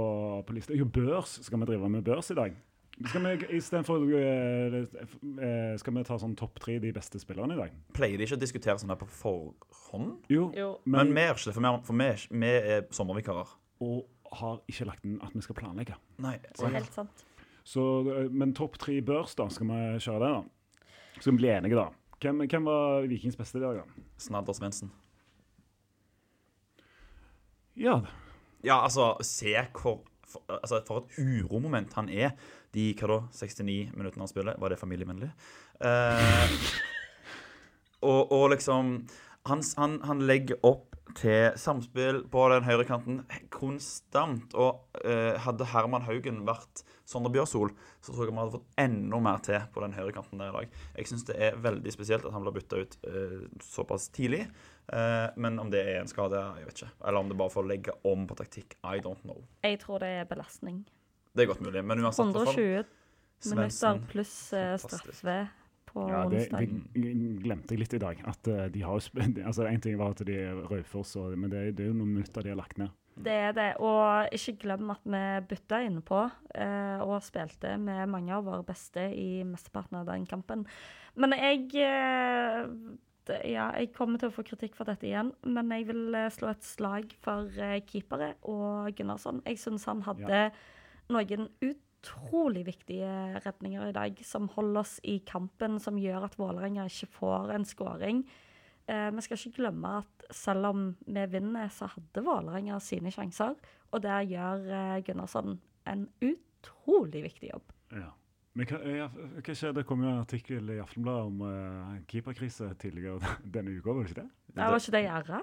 S1: på lista. Jo, børs skal vi drive med børs i dag. Skal vi Istedenfor uh, uh, Skal vi ta sånn topp tre de beste spillerne i dag?
S2: Pleier de ikke å diskutere sånn her på forhånd?
S1: Jo,
S3: jo.
S2: Men, men vi er ikke det, for, for vi, vi er sommervikarer.
S1: Og har ikke lagt inn at vi skal planlegge.
S2: Nei,
S3: det er helt sant.
S1: Så, men topp tre børs, da. Skal vi kjøre det, da? Skal vi bli enige, da? Hvem, hvem var Vikings beste i dag, da?
S2: Snadder Svendsen.
S1: Ja.
S2: Ja, altså, se hvor for, altså, for et uromoment han er de hva da, 69 minuttene han spiller. Var det familievennlig? Eh, og, og, liksom han, han, han, legger opp til samspill på den høyre kanten konstant. Og eh, hadde Herman Haugen vært Sondre Bjørsol, så tror jeg vi hadde fått enda mer til på den høyre kanten der i dag. Jeg syns det er veldig spesielt at han blir bytta ut eh, såpass tidlig. Eh, men om det er en skade, jeg vet ikke. Eller om det bare får legge om på taktikk. I don't know.
S3: Jeg tror det er belastning.
S2: Det er godt mulig. Men uansett
S3: 120 minutter pluss uh, straffe på ja, det.
S1: Det glemte jeg litt i dag. At uh, de har altså En ting var at de er Raufoss, men det, det er jo noen minutter de har lagt ned.
S3: Det er det. Og ikke glem at vi bytta innpå eh, og spilte med mange av våre beste i mesteparten av den kampen. Men jeg eh, Ja, jeg kommer til å få kritikk for dette igjen, men jeg vil eh, slå et slag for eh, keepere og Gunnarsson. Jeg syns han hadde ja. noen utrolig viktige redninger i dag, som holder oss i kampen, som gjør at Vålerenga ikke får en skåring. Eh, vi skal ikke glemme at selv om vi vinner, så hadde Vålerenga sine sjanser. Og der gjør eh, Gunnarsson en utrolig viktig jobb.
S1: Ja. Men hva, hva skjer? Det kom jo en artikkel i Aftenbladet om uh, keeperkrise tidligere denne uka, var det ikke det?
S3: Det var ikke det Gjerra?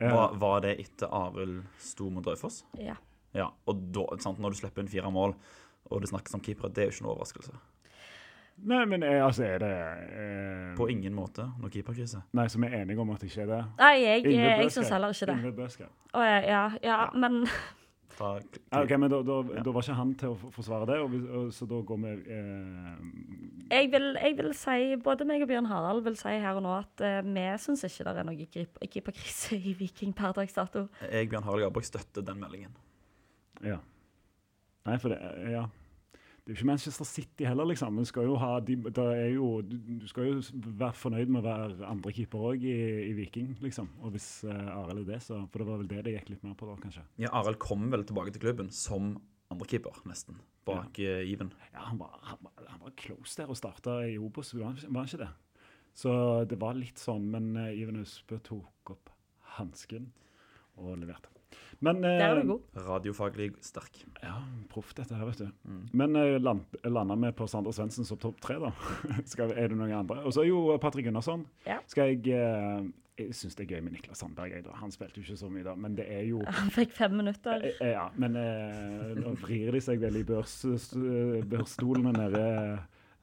S2: Ja. Var, var, det etter Arild sto mot Raufoss?
S3: Ja.
S2: ja. Og da, sant, når du slipper inn fire mål, og det snakkes om keepere, det er jo ikke noe overraskelse.
S1: Nei, men er, altså, er det eh,
S2: På ingen måte noe keeperkrise.
S1: Nei, så vi er enige om at det ikke er det?
S3: Nei, jeg, jeg, jeg syns heller ikke det.
S1: Yngve Bøske.
S3: Oh, ja, ja, ja, men
S1: ja, OK, men da, da, ja. da, var ikke han til å forsvare det, og, og, så da går vi eh,
S3: jeg, vil, jeg, vil, si, både meg og Bjørn Harald vil si her og nå at eh, vi syns ikke det er noe keeperkrise i Viking per dags dato.
S2: Jeg, Bjørn Harald Garborg, støtter den meldingen.
S1: Ja. Nei, for det Ja. Det er jo ikke Manchester City heller, liksom. Du skal jo, ha, de, jo, du skal jo være fornøyd med å være andrekeeper òg i, i, Viking, liksom. Og hvis uh, Arild er det, så For det var vel det det gikk litt mer på da, kanskje.
S2: Ja, Arild kom vel tilbake til klubben som andrekeeper, nesten. Bak ja. uh, Iven.
S1: Ja, han var, han, var, han var, close der og starta i Obos, var han ikke det? Så det var litt sånn, men uh, Iven Østbø tok opp hansken og leverte.
S3: Men, Der er du eh, god.
S2: Radiofaglig sterk.
S1: Ja, proff dette her, vet du. Mm. Men uh, land, landa vi på Sander Svendsen som topp tre, da? Skal, er det noen andre? Og så er jo Patrick Gunnarsson.
S3: Ja.
S1: Skal jeg jeg syns det er gøy med Niklas Sandberg. Jeg, Han spilte jo ikke så mye da, men det er jo
S3: Han fikk fem minutter.
S1: Ja, men eh, nå vrir de seg vel i børs, børsstolene nede,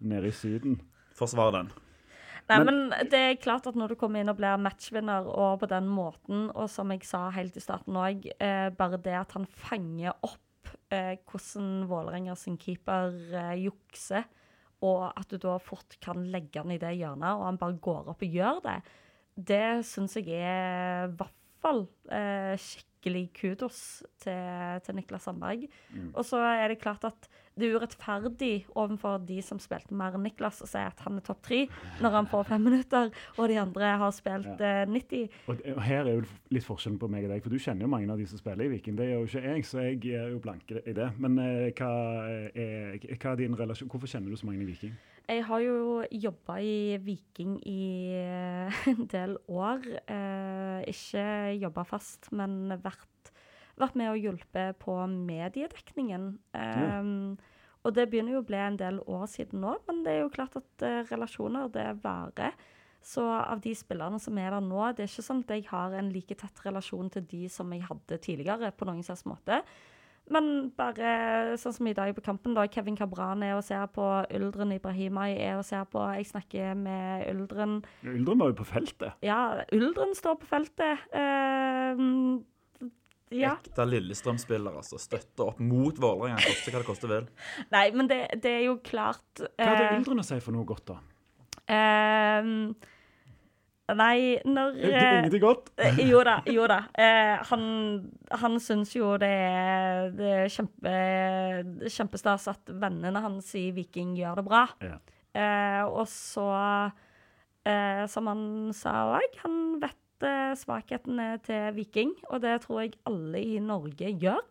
S1: nede i Syden.
S2: Forsvar den.
S3: Nei, men, men, det er klart at når du kommer inn og blir matchvinner, og på den måten, og som jeg sa helt i starten òg, eh, bare det at han fanger opp eh, hvordan Vålerenga sin keeper eh, jukser, og at du da fort kan legge han i det hjørnet, og han bare går opp og gjør det, det syns jeg er i hvert fall eh, skikkelig kudos til, til Niklas Sandberg. Mm. Og så er det klart at det er urettferdig overfor de som spilte mer enn Niklas, å si at han er topp tre når han får fem minutter, og de andre har spilt ja. 90.
S1: Og, og her er jo litt forskjellen på meg og deg, for du kjenner jo mange av de som spiller i Viking. Det gjør jo ikke jeg, så jeg er jo blank i det. Men eh, hva, er, hva er din relasjon? Hvorfor kjenner du så mange i Viking?
S3: Jeg har jo jobba i Viking i eh, en del år. Eh, ikke jobba fast, men vært, vært med og hjulpet på mediedekningen.
S1: Ja.
S3: Um, og det begynner jo å bli en del år siden nå, men det er jo klart at eh, relasjoner, det varer. Så av de spillerne som er der nå, det er ikke sånn at jeg har en like tett relasjon til de som jeg hadde tidligere, på noen slags måte. Men bare sånn som i dag på kampen, da. Kevin Cabran er og ser på. Uldren Ibrahimai er og ser på. Jeg snakker med Uldren.
S1: Uldren var jo på feltet.
S3: Ja, Uldren står på feltet. Uh, ja.
S2: Ekte Lillestrøm-spiller, altså. Støtter opp mot Vålerenga, koste hva det koste vil.
S3: Nei, men det, det er jo klart
S1: Hva hadde
S3: eh,
S1: Uldren å si for noe godt, da?
S3: ehm, Nei, når
S1: Det
S3: eh,
S1: Ingenting godt?
S3: Eh, Jo da, jo da. Eh, han han syns jo det er, det er kjempe, kjempestas at vennene hans i Viking gjør det bra.
S1: Ja.
S3: Eh, og så, eh, som han sa òg, han vet svakhetene til Viking, og det tror jeg alle i Norge gjør.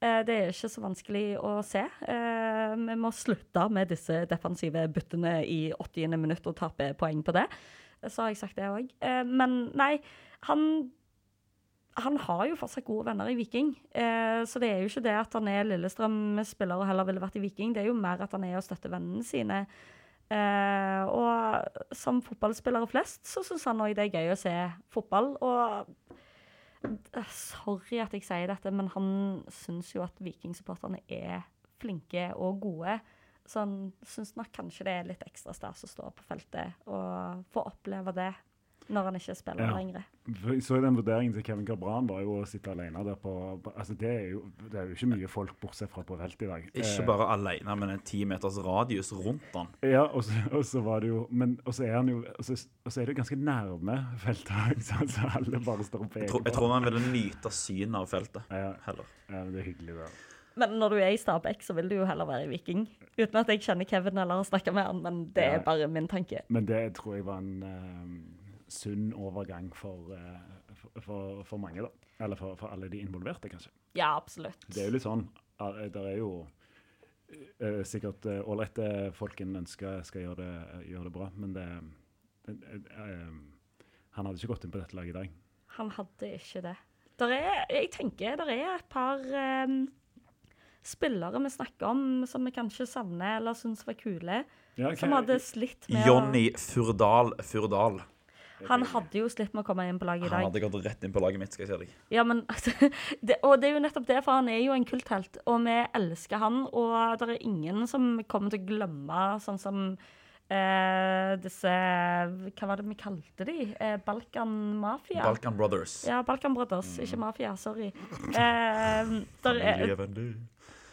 S3: Eh, det er ikke så vanskelig å se. Eh, vi må slutte med disse defensive byttene i 80. minutt og tape poeng på det. Så har jeg sagt det òg. Eh, men nei, han han har jo fortsatt gode venner i Viking. Eh, så det er jo ikke det at han er Lillestrøm-spiller og heller ville vært i Viking. Det er jo mer at han er og støtter vennene sine. Eh, og som fotballspillere flest så syns han òg det er gøy å se fotball. Og eh, sorry at jeg sier dette, men han syns jo at Viking-supporterne er flinke og gode. Så han syns nok kanskje det er litt ekstra stas å stå på feltet og få oppleve det når han ikke spiller
S1: Ja.
S3: lenger.
S1: Så den vurderingen til Kevin Cabran var jo å sitte alene der på på- altså det, er jo, det er jo ikke mye folk bortsett fra på feltet i dag.
S2: Ikke
S1: Eh,
S2: bare alene, men en ti meters radius rundt han.
S1: Ja, og så, og så var det jo Men og så er han jo og så, og så er det ganske nærme feltet, så alle bare står og
S2: Jeg
S1: peker
S2: tror, jeg tror han ville nyte synet av feltet
S1: Ja,
S2: heller.
S1: ja, det er hyggelig, det.
S3: Men når du er i Stabæk, så vil du jo heller være i Viking. Uten at jeg kjenner Kevin eller har snakka med han, men det
S1: Ja.
S3: er bare min tanke.
S1: Men det tror jeg var en uh, sunn overgang for, uh, for, for, mange, da. Eller for, for alle de involverte, kanskje.
S3: Ja, absolutt.
S1: Det er jo litt sånn eh, Det er jo uh, sikkert ålreite uh, folk en ønsker skal gjøre det, gjøre det bra, men det Han hadde ikke gått inn på dette laget i dag.
S3: Han hadde ikke det. Der er, jeg tenker det er et par em, spillere vi snakker om som vi kanskje savner eller syns var kule,
S1: Ja,
S3: som hadde slitt med
S2: Jonny Furdal Furdal.
S3: Han hadde jo slitt med å komme inn på laget i dag.
S2: Han hadde gått rett inn på laget mitt, skal jeg si deg.
S3: Ja, men altså, det, Og det er jo nettopp det, for han er jo en kulthelt, og vi elsker han. Og det er ingen som kommer til å glemme sånn som eh, disse Hva var det vi kalte de? Eh, Balkan Mafia?
S2: Balkan Brothers.
S3: Ja, Balkan Brothers, ikke Mafia. Sorry. Eh, der,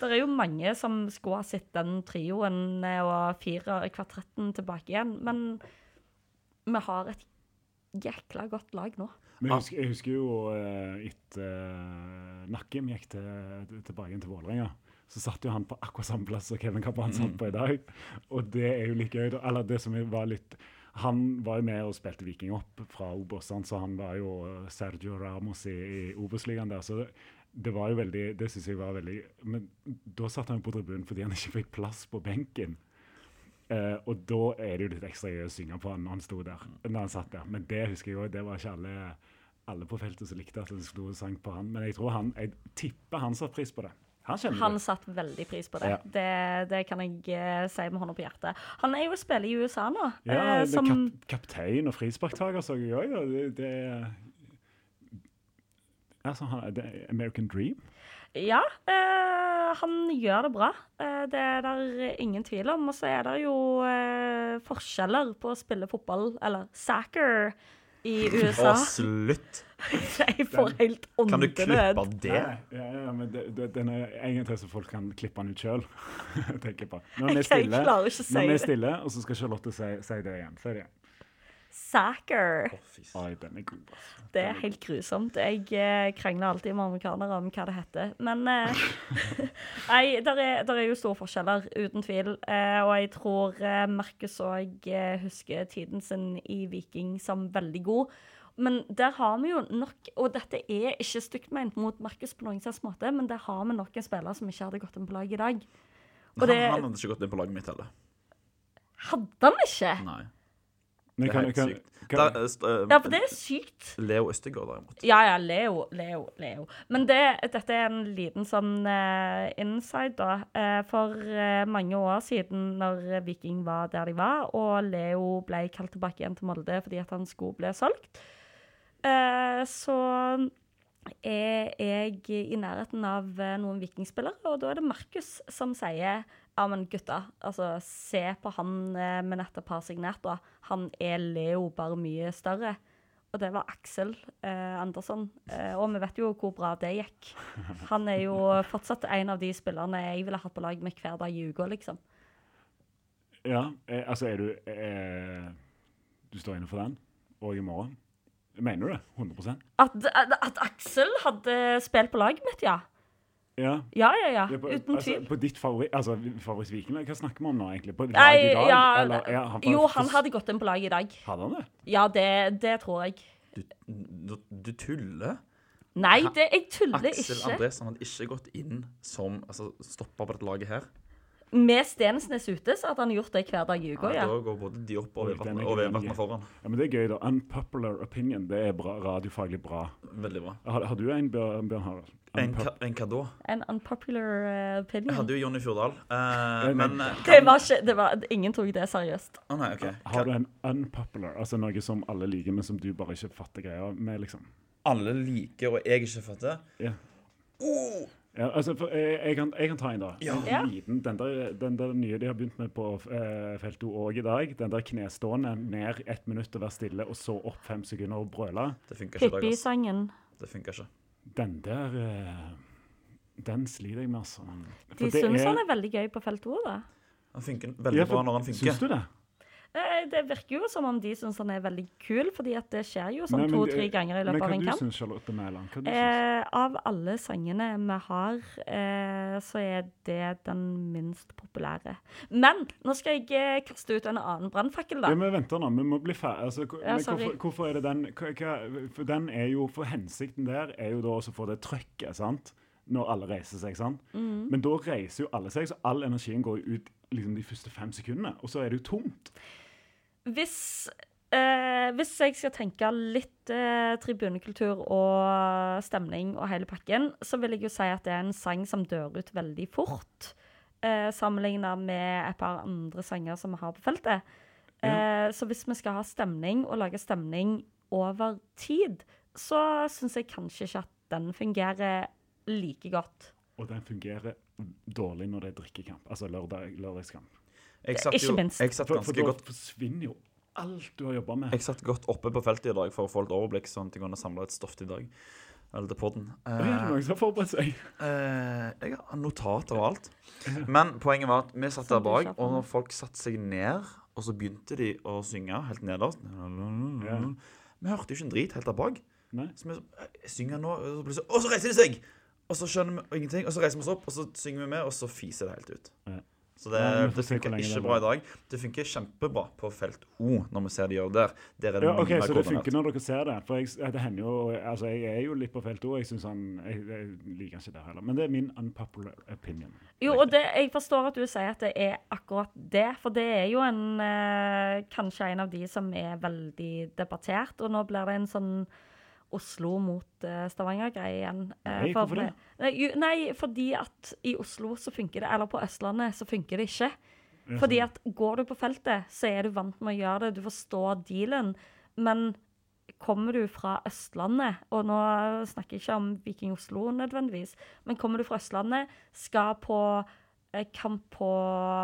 S3: der er jo mange som skulle ha sett den trioen eh, og fire kvartetten tilbake igjen, men vi har et jækla godt lag nå.
S1: Men jeg husker, jeg husker jo eh, etter uh, Nakkim gikk til, tilbake til Vålerenga. Så satt jo han på akkurat samme plass som Kevin Cabran satt på i dag. Og det er jo like gøy. Eller det som var litt Han var jo med og spilte Viking opp fra Obos, så han var jo eh, Sergio Ramos i, i Obos-ligaen der. Så det, var jo veldig Det syns jeg var veldig Men da satt han jo på tribunen fordi han ikke fikk plass på benken. Eh, og da er det jo litt ekstra gøy å synge på han når han sto der. Når han satt der. Men det husker jeg jo, det var ikke alle, alle på feltet som likte at han sto og sang på han. Men jeg tror han, jeg tipper han satte pris på det. Han
S3: Han satte veldig pris på det.
S1: Ja.
S3: Det, det kan jeg eh, si med hånda på hjertet. Han er jo og spiller i USA nå.
S1: Ja, uh,
S3: som,
S1: kap, kaptein og frisparktaker så jeg òg. Det, det altså, han, er American Dream.
S3: ja eh, han gjør det bra. Eh, det er der ingen tvil om. Og så er det jo eh, forskjeller på å spille fotball, eller soccer, i USA.
S2: Å, slutt!
S3: jeg får helt åndenød.
S2: Kan du klippe det?
S1: Ja, ja, men det, det, den er en gang til så folk kan klippe den ut sjøl. tenker jeg på. Når vi er stille, når vi er stille, og så skal Charlotte si, si det igjen. Si det igjen.
S3: Sacker.
S1: Den er god. altså.
S3: Det er helt grusomt. Jeg eh, krangler alltid med amerikanere om hva det heter. Men eh, Nei, der er, der er jo store forskjeller, uten tvil. Eh, og jeg tror eh, Markus òg eh, husker tiden sin i Viking som veldig god. Men der har vi jo nok Og dette er ikke stygt ment mot Markus på noen slags måte, men der har vi nok en spiller som ikke hadde gått inn på laget i dag. Og
S2: Han,
S3: det
S2: han hadde ikke gått inn på laget mitt heller.
S3: hadde han ikke!
S2: Nei.
S1: Men
S2: Det er
S1: kan-
S2: helt
S1: kan-
S2: sykt.
S1: kan-
S2: da, eh, eh,
S3: Ja, for det er sykt.
S2: Leo Østegård, derimot.
S3: Ja, ja, Leo, Leo, Leo. Men det, dette er en liten sånn uh, inside, da. Uh, for uh, mange år siden, når Viking var der de var, og Leo ble kalt tilbake igjen til Molde fordi at han skulle bli solgt, eh, så er jeg i nærheten av noen vikingspillere, og da er det Markus som sier ja, men gutta, altså se på han eh, vi nettopp har signert, da. Han er Leo, bare mye større. Og det var Aksel eh, Andersson. Eh, og vi vet jo hvor bra det gikk. Han er jo fortsatt en av de spillerne jeg ville hatt på lag med hver dag i uka, liksom.
S1: Ja, eh, altså er du eh, Du står inne for den? Og i morgen? Mener du det? 100
S3: At, at, at Aksel hadde spilt på laget mitt, ja.
S1: Ja.
S3: Ja, ja, ja.
S1: På,
S3: Uten
S1: altså,
S3: tvil.
S1: på ditt favoritt, altså, favoritt-Vikinglag, hva snakker vi om nå, egentlig? På lag i dag?
S3: ja,
S1: eller, ja, han
S3: jo, han hadde gått inn på laget i dag.
S1: Hadde han det?
S3: Ja, det, det tror jeg.
S2: Du, du, du tuller?
S3: Nei, det, jeg tuller
S2: Aksel
S3: ikke.
S2: Andresen hadde ikke gått inn som altså, stopper på dette laget her.
S3: Med Stensnes ute så hadde han gjort det hver dag i uka, ja.
S2: Da går både de opp og Vevatnet foran.
S1: Ja, men Det er gøy, da. Unpopular opinion. Det er bra, radiofaglig bra.
S2: Veldig bra.
S1: Har, har du en, Bjørn, Bjørn Harald?
S2: En, en hva da?
S3: En unpopular opinion.
S2: Jeg hadde jo Jonny Fjordal,
S1: Uh,
S2: men
S1: uh,
S2: eh,
S3: Det var ikke, det var, ingen tok det seriøst.
S2: Å nei, OK.
S1: Har du en unpopular, altså noe som alle liker, men som du bare ikke fatter greia med, liksom?
S2: Alle liker, og jeg ikke fatter.
S1: Ja.
S2: Oh,
S1: Ja, altså, for, jeg, jeg, kan, jeg kan ta en, da.
S2: Ja.
S1: En Liten, den, der, den der nye de har begynt med på eh, felt 2 òg i dag. Den der knestående ned ett minutt og være stille, og så opp fem sekunder og brøle.
S3: Pippi-sangen.
S2: Det funker ikke.
S1: Den der eh, Den sliter jeg med, altså.
S3: De
S1: det
S3: syns
S1: er-
S3: han er veldig gøy på Felt-O, da.
S2: Han funker veldig
S1: Ja, for-
S2: bra når han funker.
S1: Syns du det?
S3: Eh, Det virker jo som om de syns han er veldig kul, fordi at det skjer jo sånn to-tre ganger i løpet av en
S1: du
S3: kamp.
S1: syns Charlotte Mæland? Hva du syns?
S3: Eh, av alle sangene vi har, eh, så er det den minst populære. Men nå skal jeg eh, kaste ut en annen brannfakkel, da.
S1: Ja, men vent nå, vi må bli ferdig. Altså,
S3: Ja,
S1: hvorfor, hvorfor er det den hva, hva, For den er jo, for hensikten der er jo da også å få det trøkket, sant? Når alle reiser seg, sant?
S3: Mm.
S1: Men da reiser jo alle seg, så all energien går ut liksom de første fem sekundene, og så er det jo tomt.
S3: Hvis, eh, hvis jeg skal tenke litt eh, tribunekultur og stemning og hele pakken, så vil jeg jo si at det er en sang som dør ut veldig fort. Eh, Sammenligna med et par andre sanger som vi har på feltet. Eh, så hvis vi skal ha stemning og lage stemning over tid, så syns jeg kanskje ikke at den fungerer like godt.
S1: Og den fungerer dårlig når det er drikkekamp, altså lørdag, lørdagskamp.
S2: Jeg satt,
S3: Ikke minst.
S2: jeg satt
S1: For, for
S2: ganske godt
S1: forsvinner jo alt du har jobba med.
S2: Jeg satt godt oppe på feltet i dag for å få litt overblikk, sånn at jeg kunne samle et stoff til i dag. Eller til podden.
S1: Er det noen som har forberedt seg?
S2: Eh, jeg har notater og alt. Men poenget var at vi satt der bak, og når folk satte seg ned, og så begynte de å synge helt nederst
S1: Ja.
S2: Vi hørte jo ikke en drit helt der bak.
S1: Nei?
S2: Så vi eh, synger nå, og så, plutselig- og så reiser de seg! Og så skjønner vi ingenting, og så reiser vi oss opp, og så synger vi med, og så fiser det helt ut.
S1: Ja.
S2: Så det,
S1: Ja,
S2: det funker ikke bra i dag. Det funker kjempebra på felt O, når vi ser de gjør det der. Der er det
S1: Ja, ok, Så det funker når dere ser det? For jeg, det hender jo, altså jeg er jo litt på felt O. Jeg, synes han, jeg, jeg liker ikke det heller. Men det er min unpopular opinion.
S3: Jo, og det, jeg forstår at du sier at det er akkurat det, for det er jo en eh, kanskje en av de som er veldig debattert. Og nå blir det en sånn Oslo mot eh, Stavanger-greie igjen. Eh,
S1: Nei,
S3: for-
S1: hvorfor det?
S3: Nei, fordi at i Oslo så funker det, eller på Østlandet så funker det ikke. Fordi
S1: sånn.
S3: at går du på feltet, så er du vant med å gjøre det, du forstår dealen. Men kommer du fra Østlandet, og nå snakker jeg ikke om Viking Oslo nødvendigvis, men kommer du fra Østlandet, skal på kamp på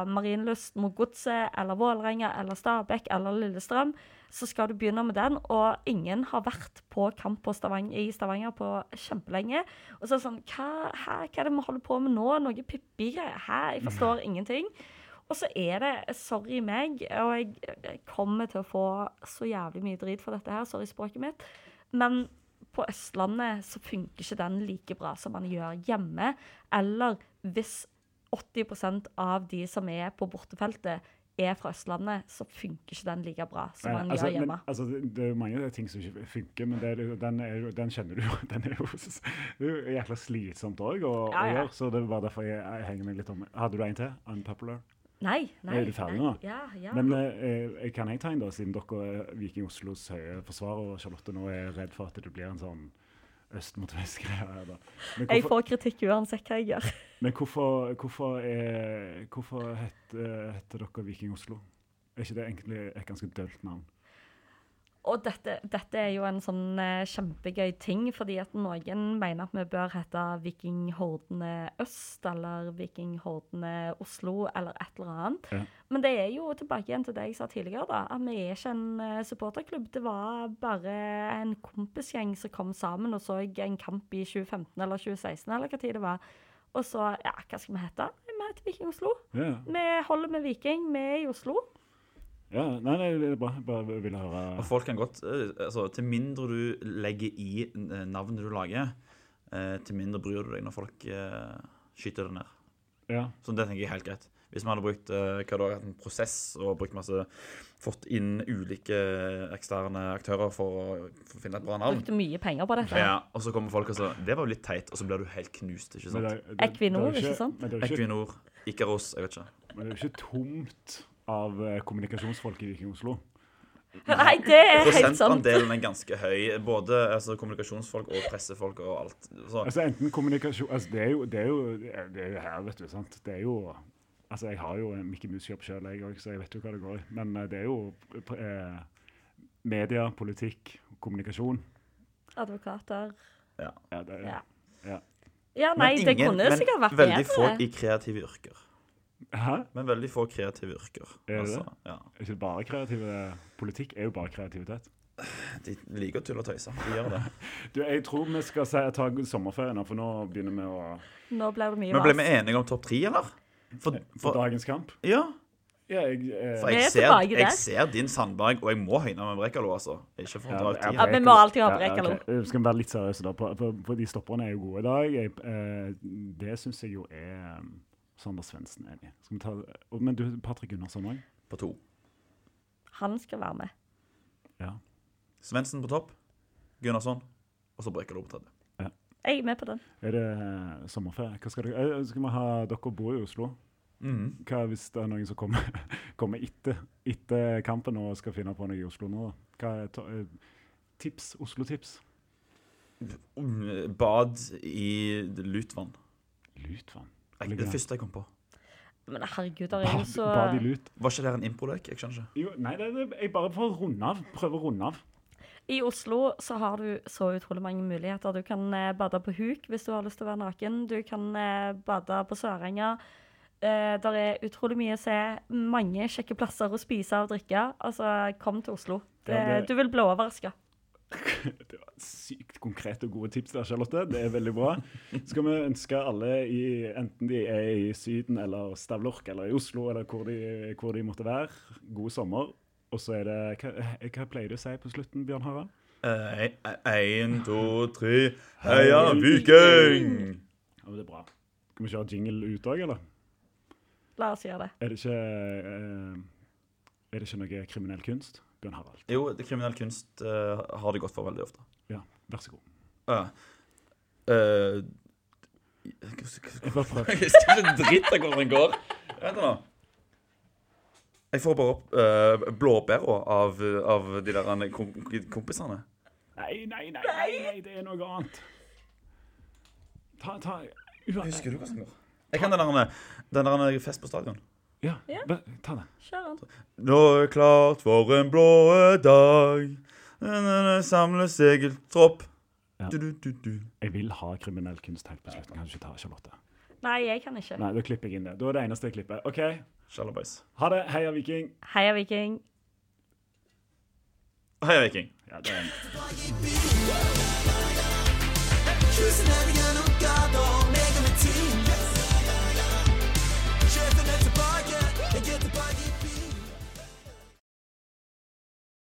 S3: Marienlyst mot Godset, eller Vålerenga, eller Stabekk, eller Lillestrøm, så skal du begynne med den, og ingen har vært på kamp på Stavanger, i Stavanger på kjempelenge. Og så er det sånn, hva, hæ, hva er det vi holder på med nå? Noe Pippi-greier? Hæ, jeg forstår ingenting. Og så er det sorry meg, og jeg, jeg kommer til å få så jævlig mye drit for dette her, sorry språket mitt, men på Østlandet så funker ikke den like bra som man gjør hjemme. Eller hvis 80% av de som er på bortefeltet, er fra Østlandet, så funker ikke den like bra som man
S1: altså,
S3: gjør hjemme.
S1: Men, altså, det er mange ting som ikke funker, men er, den, er, den kjenner du jo. Den er jo, s- det er jo jækla slitsomt òg å,
S3: Ja, ja.
S1: gjøre, så det er bare derfor jeg, jeg henger meg litt om. Hadde du en til? Unpopular?
S3: Nei, nei.
S1: Er du ferdig nå?
S3: Ja, ja.
S1: Men eh, eh, kan jeg ta en, da, siden dere er Viking Oslos høye forsvarer, og Charlotte nå er redd for at det blir en sånn øst mot da. Men
S3: jeg får kritikk uansett hva jeg gjør.
S1: men hvorfor, hvorfor, er, hvorfor heter, heter dere Viking Oslo? Er ikke det egentlig et ganske dølt navn?
S3: Og dette, dette er jo en sånn eh, kjempegøy ting, fordi at noen mener at vi bør hete Vikinghordene Øst, eller Vikinghordene Oslo, eller et eller annet.
S1: Ja.
S3: Men det er jo tilbake igjen til det jeg sa tidligere, da. At vi er ikke en eh, supporterklubb. Det var bare en kompisgjeng som kom sammen og så en kamp i 2015 eller 2016, eller hva tid det var. Og så, ja, hva skal vi hete? Vi heter Viking Oslo.
S1: Ja,
S3: Vi holder med Viking, vi er i Oslo.
S1: Ja nei, nei, det er bra. Bare vil høre
S2: Og folk kan godt eh, altså, Til mindre du legger i eh, navnet du lager, eh, til mindre bryr du deg når folk skyter det ned.
S1: Ja.
S2: Så det tenker jeg er helt greit. Hvis vi hadde brukt eh, hva da, en prosess og brukt masse fått inn ulike eksterne aktører for å, for å finne et bra navn
S3: Brukte mye penger på dette.
S2: ja, Og så kommer folk og sier det var jo litt teit, og så blir du helt knust. ikke sant?
S1: det- det-
S3: Equinor,
S1: det er jo
S3: ikke sant?
S1: Ikke,
S2: Equinor, Ikaros, jeg vet ikke.
S1: men det er jo ikke tomt av eh, kommunikasjonsfolk i Viking Oslo.
S3: Nei, det er helt sant.
S2: Prosentandelen er ganske høy. Både altså, kommunikasjonsfolk og pressefolk og alt. Så,
S1: Altså enten kommunikasjon altså Det er jo, det er jo, det er jo her, vet du. sant? Det er jo Altså, jeg har jo en Mickey Mouse-jobb sjøl, jeg òg, så jeg vet jo hva det går i. Men eh, det er jo eh, media, politikk, kommunikasjon.
S3: Advokater.
S2: ja.
S1: Ja, det er,
S3: Ja.
S1: ja.
S3: Ja, nei,
S2: ingen,
S3: det kunne
S2: men
S3: sikkert vært
S2: Veldig få i kreative yrker.
S1: Hæ?
S2: Men veldig få kreative yrker.
S1: Er det
S2: altså,
S1: det?
S2: Ja.
S1: Ikke bare kreative Politikk er jo bare kreativitet.
S2: De liker å tulle og tøyse. De gjør det.
S1: Du, jeg tror vi skal si, ta sommerferie nå, for nå begynner vi å
S3: Nå blir det mye
S2: Men ble vi enige om topp tre, eller? For,
S1: For
S2: for,
S1: dagens kamp.
S2: ja,
S1: Ja, jeg, eh,
S2: for jeg,
S3: er
S2: ser, jeg ser din Sandberg, og jeg må høyne med Brekalo, altså. Ikke for å dra ut
S1: ja.
S3: Ja, vi må alltid ha Brekalo.
S1: Ja, okay. Skal vi være litt seriøse, da? For, de stopperne er jo gode i dag. Jeg, eh, det syns jeg jo er Sander Svendsen enig i. Skal vi ta Men du, Patrick Gunnarsson òg?
S2: På to.
S3: Han skal være med.
S1: Ja.
S2: Svendsen på topp, Gunnarsson, og så Brekalo på tredje.
S3: Jeg er med på den.
S1: Er det eh, sommerferie? Hva skal, dere, eh, skal vi ha Dere bor i Oslo.
S2: Mm.
S1: Hva hvis det er noen som kommer, kommer etter, etter kampen og skal finne på noe i Oslo nå? Hva er to, eh, tips? Oslo-tips?
S2: Bad i lutvann.
S1: Lutvann?
S2: Jeg- Det første jeg kom på.
S3: Men herregud, der er jo så?
S2: Var ikke det en improlek? Jeg skjønner ikke.
S1: Jo, nei, det, det, jeg bare får runde av. Prøve å runde av.
S3: I Oslo så har du så utrolig mange muligheter. Du kan eh, bade på huk hvis du har lyst til å være naken. Du kan eh, bade på Sørenga. Eh, der er utrolig mye å se. Mange kjekke plasser å spise og drikke. Altså, kom til Oslo. Det,
S1: Ja, det-
S3: Du vil bli overraska.
S1: Det var sykt konkrete og gode tips der, Charlotte. Det er veldig bra. Skal vi ønske alle, i, enten de er i Syden eller Stavlork eller i Oslo, eller hvor de, hvor de måtte være, god sommer. Og så er det Hva, hva pleier du å si på slutten, Bjørn Harald?
S2: Én, to, tre Heia Viking!
S1: Ja, det er bra. Skal vi kjøre jingle ut òg, eller?
S3: La oss gjøre det.
S1: Er det ikke eh, Er det ikke noe kriminell kunst? Bjørn Harald.
S2: Jo, det kriminell kunst uh, har det gått for veldig ofte.
S1: Ja, vær så god.
S2: Uh, uh, jeg
S1: Jeg bare prøver.
S2: husker ikke dritt av hvordan den går. Vent nå. Jeg får bare opp uh, blåbæra av, av de der kom kompisene.
S1: Nei, nei, nei, nei, nei, det er noe annet. Ta, ta
S2: Husker du hva som går? Jeg kan den der, den der fest på stadion.
S1: Ja,
S3: Ja.
S1: bare ta den.
S3: Kjør den.
S2: Nå er klart for en blå dag. Samle segeltropp.
S1: Ja.
S2: Du, du, du, du.
S1: Jeg vil ha kriminell kunst helt på slutten. Kan du ikke ta Charlotte?
S3: Nei, jeg kan ikke.
S1: Nei, da klipper jeg inn det. Da er det eneste jeg klipper. OK,
S2: Shalabais.
S1: ha det. Heia Viking.
S3: Heia Viking.
S2: Heia Viking.
S1: Ja, det er
S4: Cruising